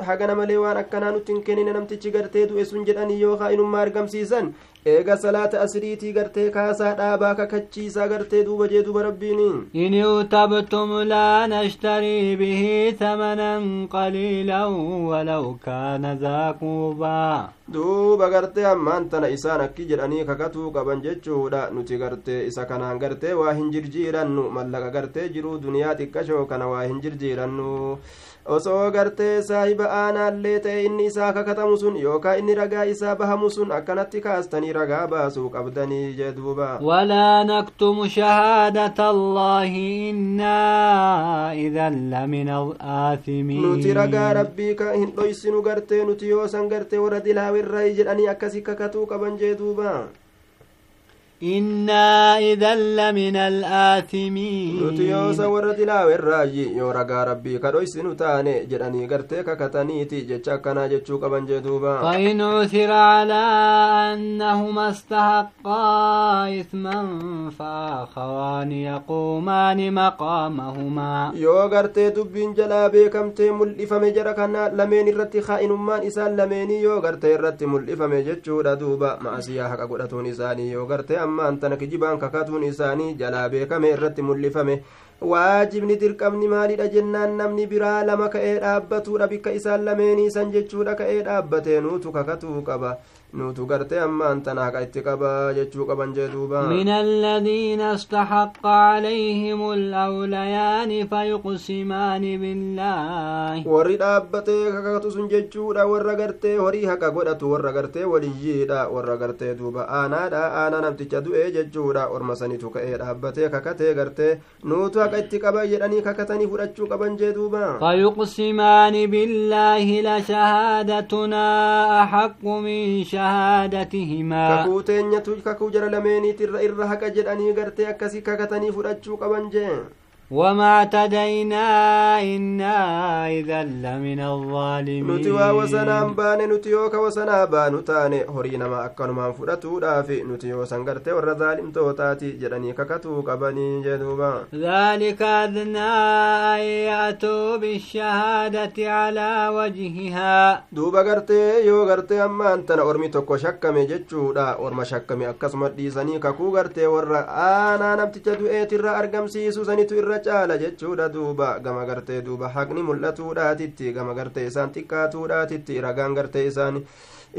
hagana malee waan akkanaa nutti hin kennine namtichi gartee du'e sun jedhanii yoo kaa'inummaa argamsiisan eega salaata asriitii gartee kaasaa dhaabaa kakachiisaa gartee duuba jee duuba rabbiini إن ارتبتم لا نشتري به ثمنا قليلا ولو كان ذا قربى duuba gartee ammaan tana isaan akki jedhanii kakatuu qaban jechuudha nuti gartee isa kanaan gartee waa hin jirjiirannu mallaqa gartee jiruu duniyaa xiqqashoo kana waa hin jirjiirannu osoo gartee saahiba aanaallee ta'e inni isaa kakatamu sun yookaa inni ragaa isaa bahamu sun akkanatti kaastanii ragaa baasuu qabdanii duuba ولا نكتم شهادة الله إنا إذا لمن الآثمين nuti ragaa rabbii ka hin dhoysinu gartee nuti yoo san gartee warra dilaawirraa jedhanii akkasi kakatuu qaban jee duuba إنا إذا لمن الآثمين نوتي يوسا ورد لا يورا ربي كروي سنو تاني جراني غرتك كتانيتي جيتشا كنا جيتشو كبان جيدوبا فإن عثر على أنهما استحقا إثما فأخوان يقومان مقامهما يو غرتي دبين جلابي كم تي ملئفة مجرى كنا لمن رتي خائن من إسان لمن يو غرتي رتي ملئفة مجيتشو ردوبا ما سياحك أقول أتوني ساني يو غرتي ammaan tana kijibaan kakatuun isaanii jalaa beekame irratti mul'ifame waajibni dirqamni maalidha jennaan namni biraa lama ka'ee dhaabbatuudha bikka isaan lameenii san jechuudha ka'ee dhaabbatee nuutu kakatuu qaba nuutu gartee ammaan tana haqa itti qaba jechuu qaban jee duuba من الذين استحق عليهم الأوليان فيقسمان بالله warri dhaabbatee kakatu sun jechuudha warra gartee horii haqa godhatu warra gartee waliyyiidha warra gartee duuba aanaadha aanaa namticha du'e jechuudha orma sanitu ka'ee dhaabbatee kakatee gartee nuutu haqa itti qaba jedhanii kakatanii fudhachuu qaban jee duuba فيقسمان بالله لشهادتنا أحق من شهادتهما kakuu teenyatu kakuu jara lameeniit irra irra haqa jedhanii gartee akkasii kakatanii fudhachuu qaban jee وما تدينا إنا إذا لمن الظالمين نتوا وسنام بان نتيوك وسنام بان تاني هرين ما أكن من فرطو دافي نتيو سنگرت ورزالم توتاتي جرني ككتو قبني جدوبا. ذلك أذنى أن بالشهادة على وجهها. دوبا غرت يو غرت أما أنت نورمي توكو شكا مي جتشو دا شكا مي أكسمت دي سني ككو غرت ورى نبتجدو إيتر أرغم سيسو سني تير caala jechuudha duuba gama gartee duuba. Haqni mul'atuudhaatitti gama gartee isaan xiqqaatuudhaatitti ragaan gartee isaanii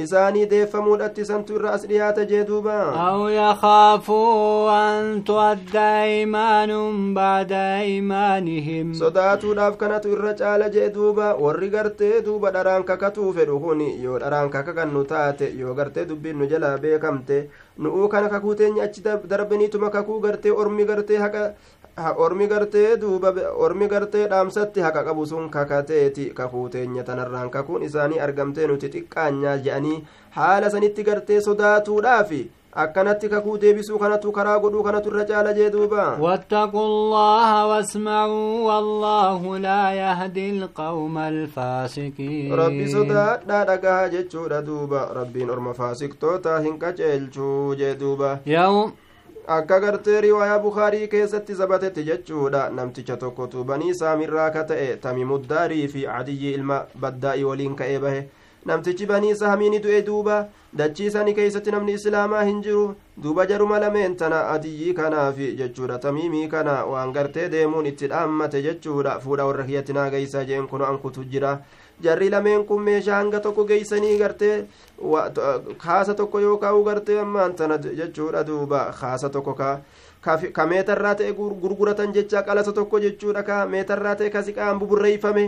isaanii deeffamuudhatti isantu irra as dhiyaata jee duuba. Aw yakaafuu an tuadda aymaanum baada aymaanihim sodaatuudhaaf kanatu irra caala jee duuba. Warri gartee duuba dharaan kakatuu fedhu kun yoo dharaan kakakannu taate yoo gartee dubbiin nu jalaa beekamte nu'uu kana kakuu teenya achi darbaniituma kakuu gartee ormi gartee haqa ormi gartee duuba ormi gartee dhaamsatti haqa qabu sun kakateeti kakuu teenya tanarraan kakuun isaanii argamtee nuti xiqqaanyaa je'anii haala sanitti gartee sodaatuudhaafi akkanatti kakuu deebisuu kanatu karaa godhuu kanatu irra caala jee duuba واتقوا الله واسمعوا والله لا يهدي القوم الفاسقين rabbi sodaadhaa dhagahaa jechuudha duuba rabbiin orma faasiqtoota hin qaceelchuu jee duuba akka gartee riwaayaa bukaarii keessatti sabatetti jechuudha namticha tokkotu banii saamirraa ka ta'e tamimuddaarii fi cadiyyi ilma baddaa'ii waliin ka'ee bahe namtichi banii saamiini du'e duuba dachiisani keeysatti namni islaamaa hin jiru duuba jaruma lameen tana adiyyii kanaafi jechuudha tamiimii kana waan gartee deemuun itti dhaammate jechuudha fuudha warra kiyyatti naa jeen kuno ankutu jira jarri lameen kun meeshaa hanga tokko geeysanii gartee kaasa tokko yoo kaa'u gartee ammaan tana jechuudha duuba kaasa tokko ka ka meetarraa ta'e gurguratan jecha qalasa tokko jechuudha ka meetarraa ta'e ka siqaan buburreeyfame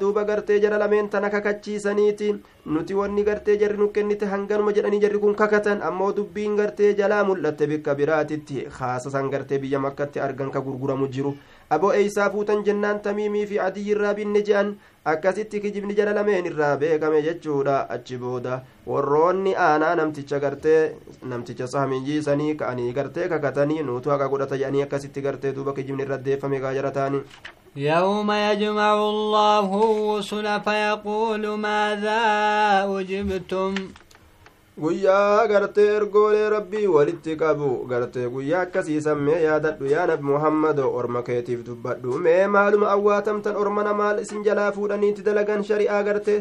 duuba gartee jara lameen tana kakachiisaniiti nuti wanni gartee jarri nu kennite hanganuma jedhanii jarri kun kakatan ammoo dubbiin gartee jalaa mul'atte bikka biraatitti haasasan gartee biyya makkatti argan ka gurguramu jiru aboo eeysaa fuutan jennaan tamiimii fi adii irraa binne je'an akkasitti kijibni jara lameen irraa beekame jechuudha achi booda warroonni aanaa namticha gartee namticha sahmiyyii ka'anii gartee kakatanii nuutu haqa godhata jedhanii akkasitti gartee duuba kijibni irra deeffame gaa ta'anii يوم يجمع الله الرسل فيقول ماذا أجبتم؟ Guyyaa gartee ergoolee rabbii walitti qabu gartee guyyaa akkasii sammee yaadadhu yaa nabi muhammado orma keetiif dubbadhu mee maaluma awwaatamtan ormana maal isin jalaa fuudhaniitti dalagan shari'aa garte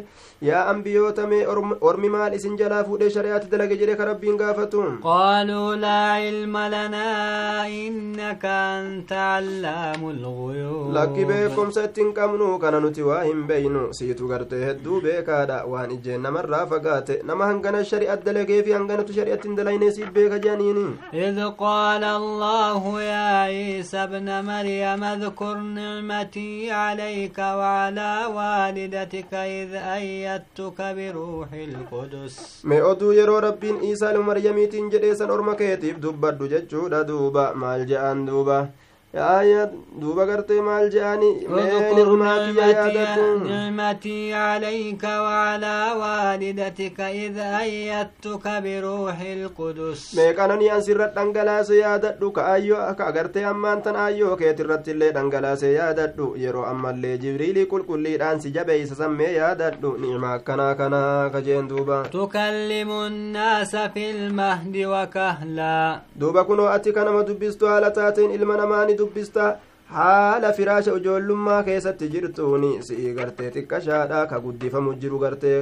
yaa ambiyoota mee ormi maal isin jalaa fuudhee shari'aatti dalage jedhe ka rabbiin gaafatu قالوا لا علم لنا إنك أنت علام الغيوب lakki beekumsa ittiin qabnu kana nuti waa hin beeynu siitu gartee hedduu beekaadha waan ijjeen namarraa fagaate nama hangana shari'a hanganatu shari'atti hin dalayne siif beeka jedhaniini إذ قال الله يا عيسى ابن مريم اذكر نعمتي عليك وعلى والدتك إذ أيدتك بروح القدس mee oduu yeroo rabbiin iisaa ilma maryamiitiin jedheesan orma keetiif dubbadhu jechuudha duuba maal maal je'ani mee اذكر nirmaatiyya نعمتي, عليك وعلى والدتك إذ أيدتك بروح القدس meeqananii ansirra dhangalaase yaadadhu ka ayyoo ka agartee ammaan tan ayyoo keetirratti illee dhangalaase yaadadhu yeroo ammallee jibriilii qulqulliidhaan si jabeeysa sammee yaadadhu nicma akkanaa kanaa ka jeen duuba تكلم الناس في المهد وكهلا kunoo ati kanama dubbistu haala taateen ilma namaa ni dubbista haala firaasha ijoollummaa keessatti jirtuuni si'ii gartee xiqqashaadha ka guddifamu jiru gartee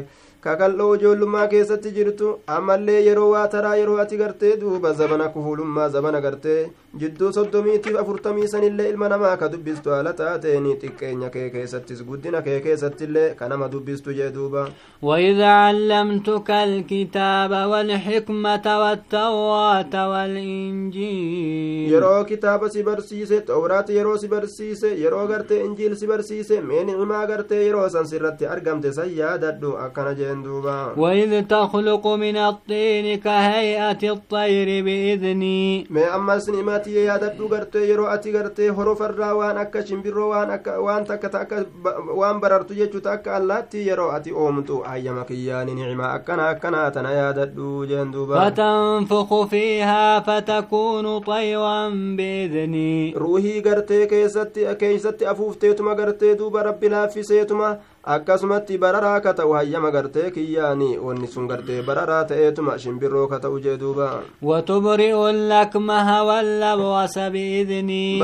kakalloo ijoollummaa keessatti jirtu ammallee yeroo waa taraa yeroo ati gartee duuba zabana kuhulummaa zabana gartee jidduu soddomiitiif afurtamii sanillee ilma namaa ka dubbistu haala taateeni xiqqeenya kee keessattis guddina kee keessattillee ka nama dubbistu jee duuba وإذ علمتك الكتاب والحكمة والتوراة والإنجيل yeroo kitaaba si barsiise xawraati yeroo si barsiise yeroo gartee injiil si barsiise mee ni'imaa gartee yeroo san sirratti دوبا وإذ تخلق من الطين كهيئة الطير بإذني. ما أما سنماتي يا دبو قرتي يرو أتي قرتي هرو فرا وان أكا شمبر وان وان تكا تكا وان بررتو يجو تكا اللاتي يرو نعمة أكنا أكنا تنايا دبو جن دوبا فتنفخ فيها فتكون طيرا بإذني. روحي قرتي كيستي أكيستي أفوفتي تما قرتي دوبا ربنا في سيتما. akkasumatti bararaa ka ta'u hayyama gartee kiyyaani. Wanni sun gartee bararaa ta'eetuma shimbirroo ka ta'u jee duuba. Watubri'u lakmaha wallabwasa biidnii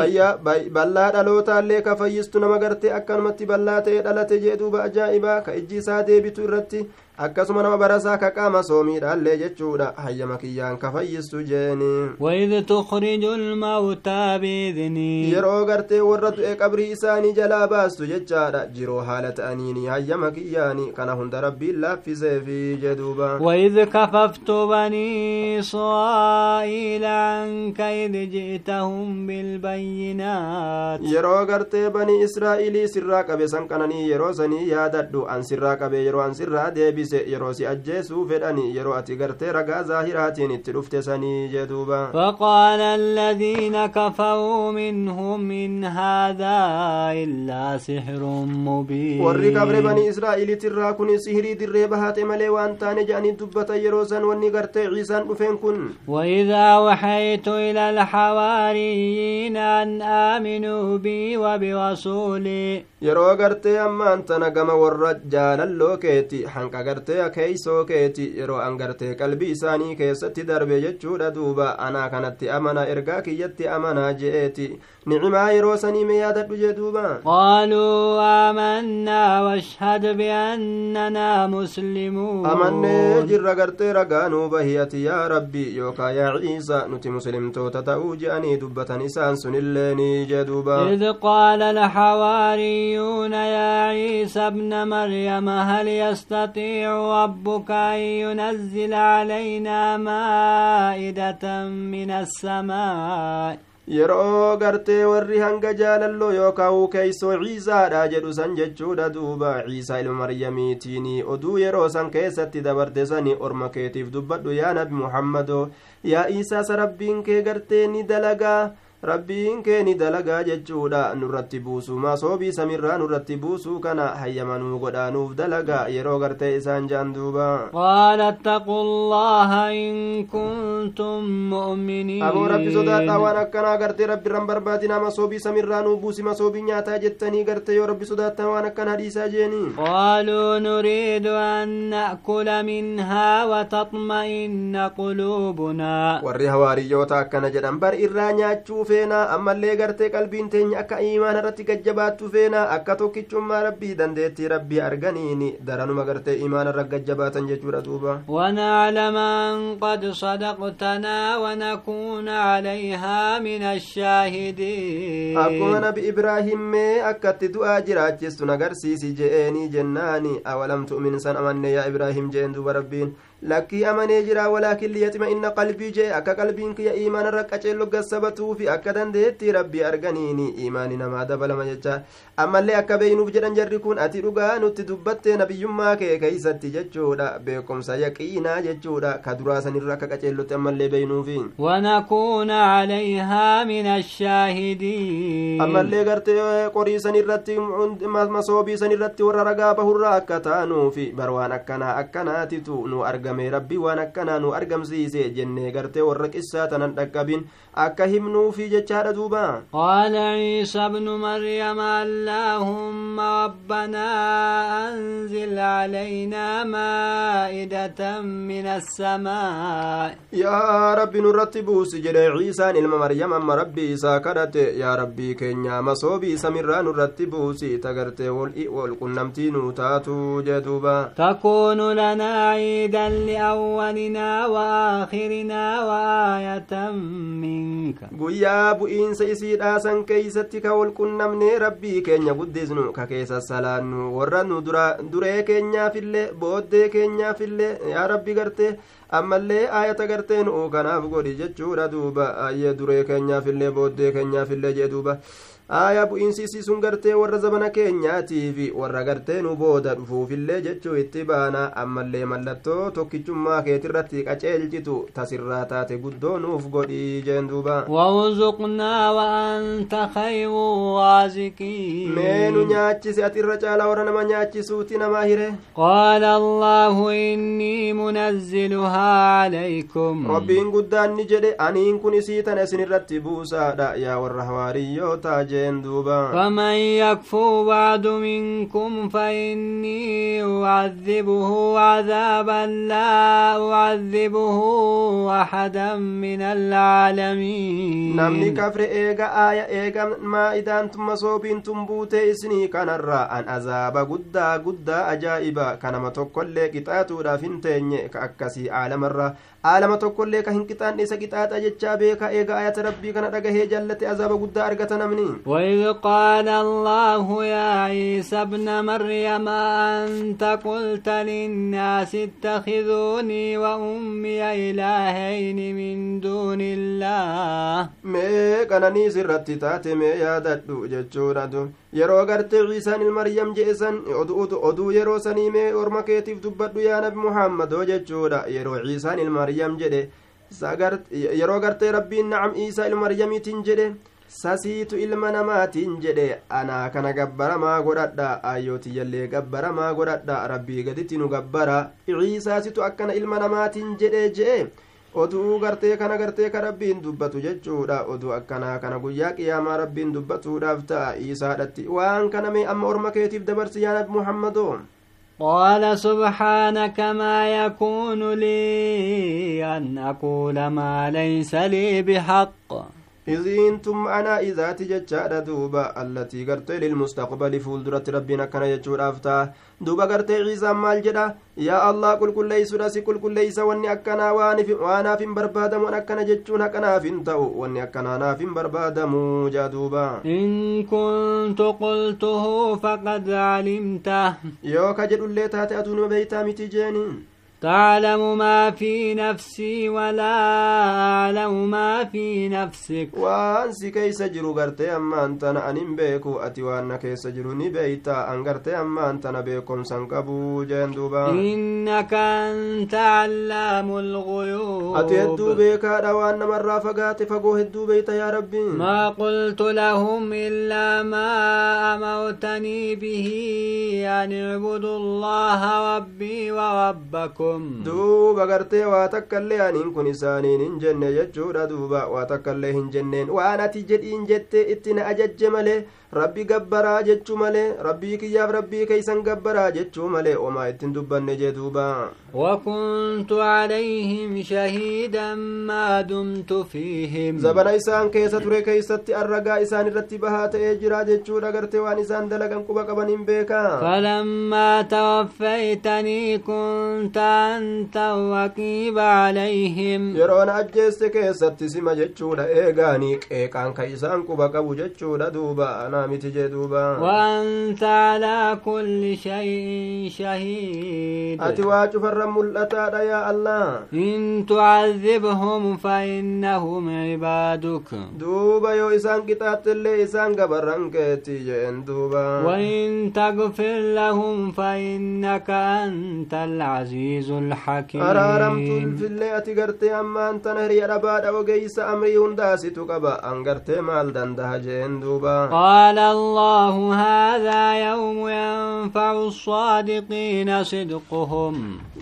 ballaa dhalootallee ka fayyistu nama gartee akkanumatti ballaa ta'ee dhalate jee duuba ajaa'ibaa ka ijji isaa deebitu irratti akkasuma nama barasaa ka qaama soomiidhaallee jechuudha hayyama kiyyaan ka fayyistu jeeni وإذ تخرج الموتى بإذني yeroo gartee warra du'e qabrii isaanii jalaa baastu jechaadha jiroo haala ta'aniini hayyama kiyyaani kana hunda rabbiin laaffiseefi jeduuba وإذ كففت بني إسرائيل عنك إذ جئتهم بالبينات yeroo gartee banii israa'ilii sirraa qabe san qananii yeroo sanii yaadadhu an sirraa qabe yeroo an sirraa deebise yeroo si ajjeesuu fedhani yeroo ati gartee ragaa zaahiraatiin itti dhufte sanii jeduuba فقال الذين كفروا منهم إن هذا إلا سحر مبين warri kabre banii israa'iliitirraa kun sihirii dirree bahaate malee waan taane jedhanii dubbatan yeroo san wanni gartee ciisaan dhufeen kun وإذا وحيت إلى الحواريين أن آمنوا بي وبرسولي yeroo gartee ammaan tana gama warra jaalalloo keeti hanqa gartee keeysoo keeti yeroo an gartee qalbii isaanii keessatti darbe jechuudha duuba anaa kanatti amana ergaa kiyyatti amanaa je'eeti mee yaadadhu jee duuba قالوا آمنا واشهد بأننا مسلمون jirra gartee ragaa nuu bahiyati yaa rabbi yookaa yaa ciisa nuti muslimtoota ta'uu je'anii dubbatan isaan sunilleeni jee duuba إذ قال الحواريون يا عيسى ابن مريم هل يستطيع ربك أن ينزل علينا مائدة من السماء yeroo gartee warri hanga jaalalloo yookaan keeysoo ciisaadha jedhu san jechuudha duuba ciisaa ilma maryamiitiin oduu yeroo san keessatti dabarte sani orma keetiif dubbadhu yaa nabi muhammadoo yaa iisaasa rabbiin kee gartee ni dalagaa rabbiin kee ni dalagaa jechuudha nurratti buusu masoobii samirraa nurratti buusuu kana hayyamanuu godhaanuuf dalagaa yeroo gartee isaan jean duuba قال اتقوا الله إن كنتم مؤمنين aboo rabbi sodaadhaa waan akkanaa gartee rabbi irran barbaadinaa masoobii samirraa nuu buusi masoobii nyaataa jettanii gartee yoo rabbi sodaattan waan akkan hadiisaa jeeni قالوا نريد أن نأكل منها وتطمئن قلوبنا warri hawaariyyoota akkana jedhan bar irraa nyaachuu feenaa ammallee gartee qalbiin teenya akka iimaana irratti gajjabaattu feenaa akka tokkichummaa rabbii dandeettii rabbii arganiin daranuma gartee iimaana irra gajjabaatan jechuudha duuba ونعلم أن قد صدقتنا ونكون عليها من الشاهدين akkuma nabi ibraahimmee akkatti du'aa jiraachistu nagarsiisi je'eenii jennaani awalam tu'min san amanne yaa ibraahim jeen duuba rabbiin lakkii amanee jira walaakin liyaxima inna qalbii jee akka qalbiin kiyya iimaana irra qaceello gassabatuufi akka dandeettii rabbii arganiini iimaani namaa dabalama jecha ammallee akka beeynuuf jedhan jarri kun ati dhugaa nutti dubbattee nabiyyummaa kee keeysatti jechuudha beekumsa yaqiinaa jechuudha ka duraa sanirra akka qaceellotti ammallee beeynuufi ونكون عليها من الشاهدين ammallee gartee qorii san irratti masoobii san irratti warra ragaa bahurraa akka taanuufi bar waan akkanaa akkanaatitu nu argame rabbii waan akkanaa nu argamsiise jennee gartee warra qissaa tanan dhaqqabin akka himnuufi jechaadha duuba قال عيسى ابن مريم اللهم ربنا أنزل علينا مائدة من السماء yaa rabbi nurratti buusi jedhe ciisaan ilma maryam amma rabbii isaa kadhate yaa rabbii keenya masoobii samirraa nurratti buusi tagartee wal qunnamtii nuu taatu duuba تكون لنا عيدا لأولنا وآخرنا وآية منك guyyaa bu'iinsa isiidhaa san keeysatti ka wal qunnamnee rabbii keenya guddisnu ka keessa salaannu warra nu duree keenyaafillee booddee keenyaafillee yaa rabbi gartee ammallee aayata gartee nu kanaaf godhi jechuudha duuba ayyee duree keenyaafillee booddee keenyaafillee jee duuba aayaa bu'iinsi sun gartee warra zabana keenyaatiifi warra gartee nu booda dhufuufillee jechuu itti baana ammallee mallattoo tokkichummaa keetirratti qaceelchitu tasirraa taate guddoo nuuf godhii jeen duuba وارزقنا وأنت خير الرازقين mee nu nyaachise ati irra caalaa warra nama nyaachisuuti namaa hire قال الله إني منزلها عليكم rabbiin guddaan ni jedhe aniin kun isii tana isin irratti buusaadha yaa warra hawaariyyootaa jeen duuba فمن يكفو بعد منكم فإني أعذبه عذابا لا أعذبه أحدا من العالمين namni kafre eega aaya eega maa'idaan tumma soobiin tun buutee isinii kanarraa an azaaba guddaa guddaa ajaa'iba kanama tokkollee qixaatuudhaaf hin teenye ka akkasii aalamarra aalama tokkollee ka hin qixaanne isa qixaaxa jechaa beeka eega ayata rabbii kana dhagahee jallate azaaba guddaa argata namni وإذ قال الله يا عيسى ابن مريم أنت قلت للناس اتخذوني وأمي إلهين من دون الله ميك أنا نيزي رتتاتي تاتي يا دادو جتشورة يرو غرت عيسى المريم جئسا. ادو ادو يرو سنيمي ورمكيتي فدبادو يا نبي محمد. جتشورة يرو عيسى المريم جئسا يرو غرت ربي نعم عيسى المريم تنجري sasiitu ilma namaatiin jedhe anaa kana gabbaramaa godhadha ayyootiyyallee gabbaramaa godhadha rabbii gaditti nu gabbara ciisaasitu akkana ilma namaatiin jedhe je'e oduu gartee kana gartee ka rabbiin dubbatu jechuudha oduu akkanaa kana guyyaa qiyaamaa rabbiin dubbatuudhaaf ta'a iisaadhatti waan kana mee amma orma keetiif dabarsi yaa nabi muhammadoo قال سبحانك ما يكون لي أن أقول ما ليس لي بحق iziintum anaa izaati jechaadha duuba allatii gartee lilmustaqbali fuulduratti rabbiin akkana jechuudhaaf ta'a duuba gartee ciisaan maal jedha yaa allah qulqulleeysudha si qulqulleeysa wanni akkanaa waanaaf hin barbaadamu akkana jechuun haqanaaf hin ta'u wanni akkanaanaaf hin barbaadamu jaa duuba إن كنت قلته فقد علمته yoo ka jedhullee taate aduunuma beeytaa miti jeeni تعلم ما في نفسي ولا أعلم ما في نفسك. وأنسي كي سجرو غرتي أما أنت نعنم بيكو. أتي وأنا كي سجرو نبيتا. أن غرتي أما أنت نبيكم سنقبو جندوبا. إنك أنت علام الغيوب. أتي هدو بيكا دوان مرة فقاتي فقو هدو بيتا يا ربي. ما قلت لهم إلا ما أموتني به أن يعني اعبدوا الله ربي وربكم. Waa takkaillee aniin kun isaaniin hin jenne jechuudha duuba waa takkaillee hin jenneen waan ati jedhiin jette itti na ajajje malee rabbi gabbaraa jechuu malee rabbii kiyyaaf rabbii keeysan gabbaraa jechuu malee omaa ittiin dubbanne jee duuba وكنت عليهم شهيدا ما دمت فيهم zabana isaan keessa ture keeysatti arragaa isaan irratti bahaa ta'ee jira jechuudha gartee waan isaan dalagan quba qaban hin beekaa فلما توفيتني كنت أنت الرقيب عليهم yeroon ajjeesse keessatti sima jechuudha eegaanii qeeqaan ka isaan quba qabu jechuudha duuba jee duuba وأنت على كل شيء شهيد waa cufarra mul'ataadha yaa allah إن تعذبهم فإنهم عبادك duuba yoo isaan qixaaxillee isaan gabarran keetti jeen duuba وإن تغفر لهم فإنك أنت العزيز الحكيم gartee ammaan tana hiriya dhabaadha ogeeysa amrii hundaasitu qaba an gartee maal dandaha jeen duuba قال قال الله هذا يوم ينفع الصادقين صدقهم.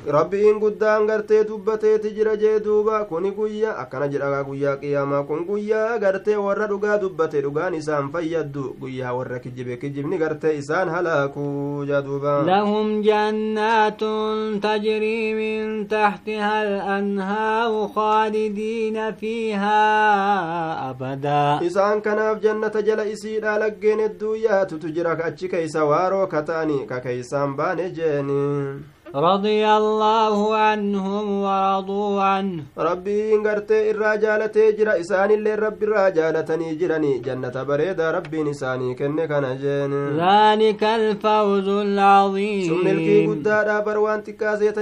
ربي إن قدان قرتي دبتي تجرى جيدوبا كوني قويا أكنا جرى قويا قياما كون قويا قرتي ورى رقا دبتي رقا نسان فيدو قويا ورى كجب كجب نقرتي إسان هلاكو جادوبا لهم جنات تجري من تحتها الأنهار خالدين فيها أبدا. إسان كناف جنة جلئسي لالك laggeen hedduu yaatutu jira achi keeysa waaroo kata'ani ka keeysaan baane jeeni رضي الله عنهم ورضوا عنه. ربي إن قرت إراجة لتجرى إسان اللي ربي راجة لتنجرني جنة بريدة ربي نساني كنك جن ذلك الفوز العظيم. سم الكي قدارا بروان تكازي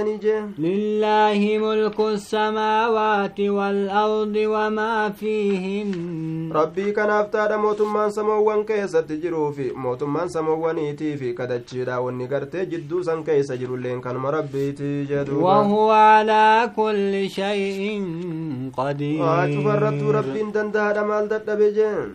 لله ملك السماوات والأرض وما فيهن. ربي كان أفتاد موت من سموان كيسة تجرو في موت من سموان إتي في كدتشي داون نقرت جدو سن كيسة لين كان كانوا ربيتي جدوبا وهو على كل شيء قدير. آه، واتفرد ربي دندها دمال دبجين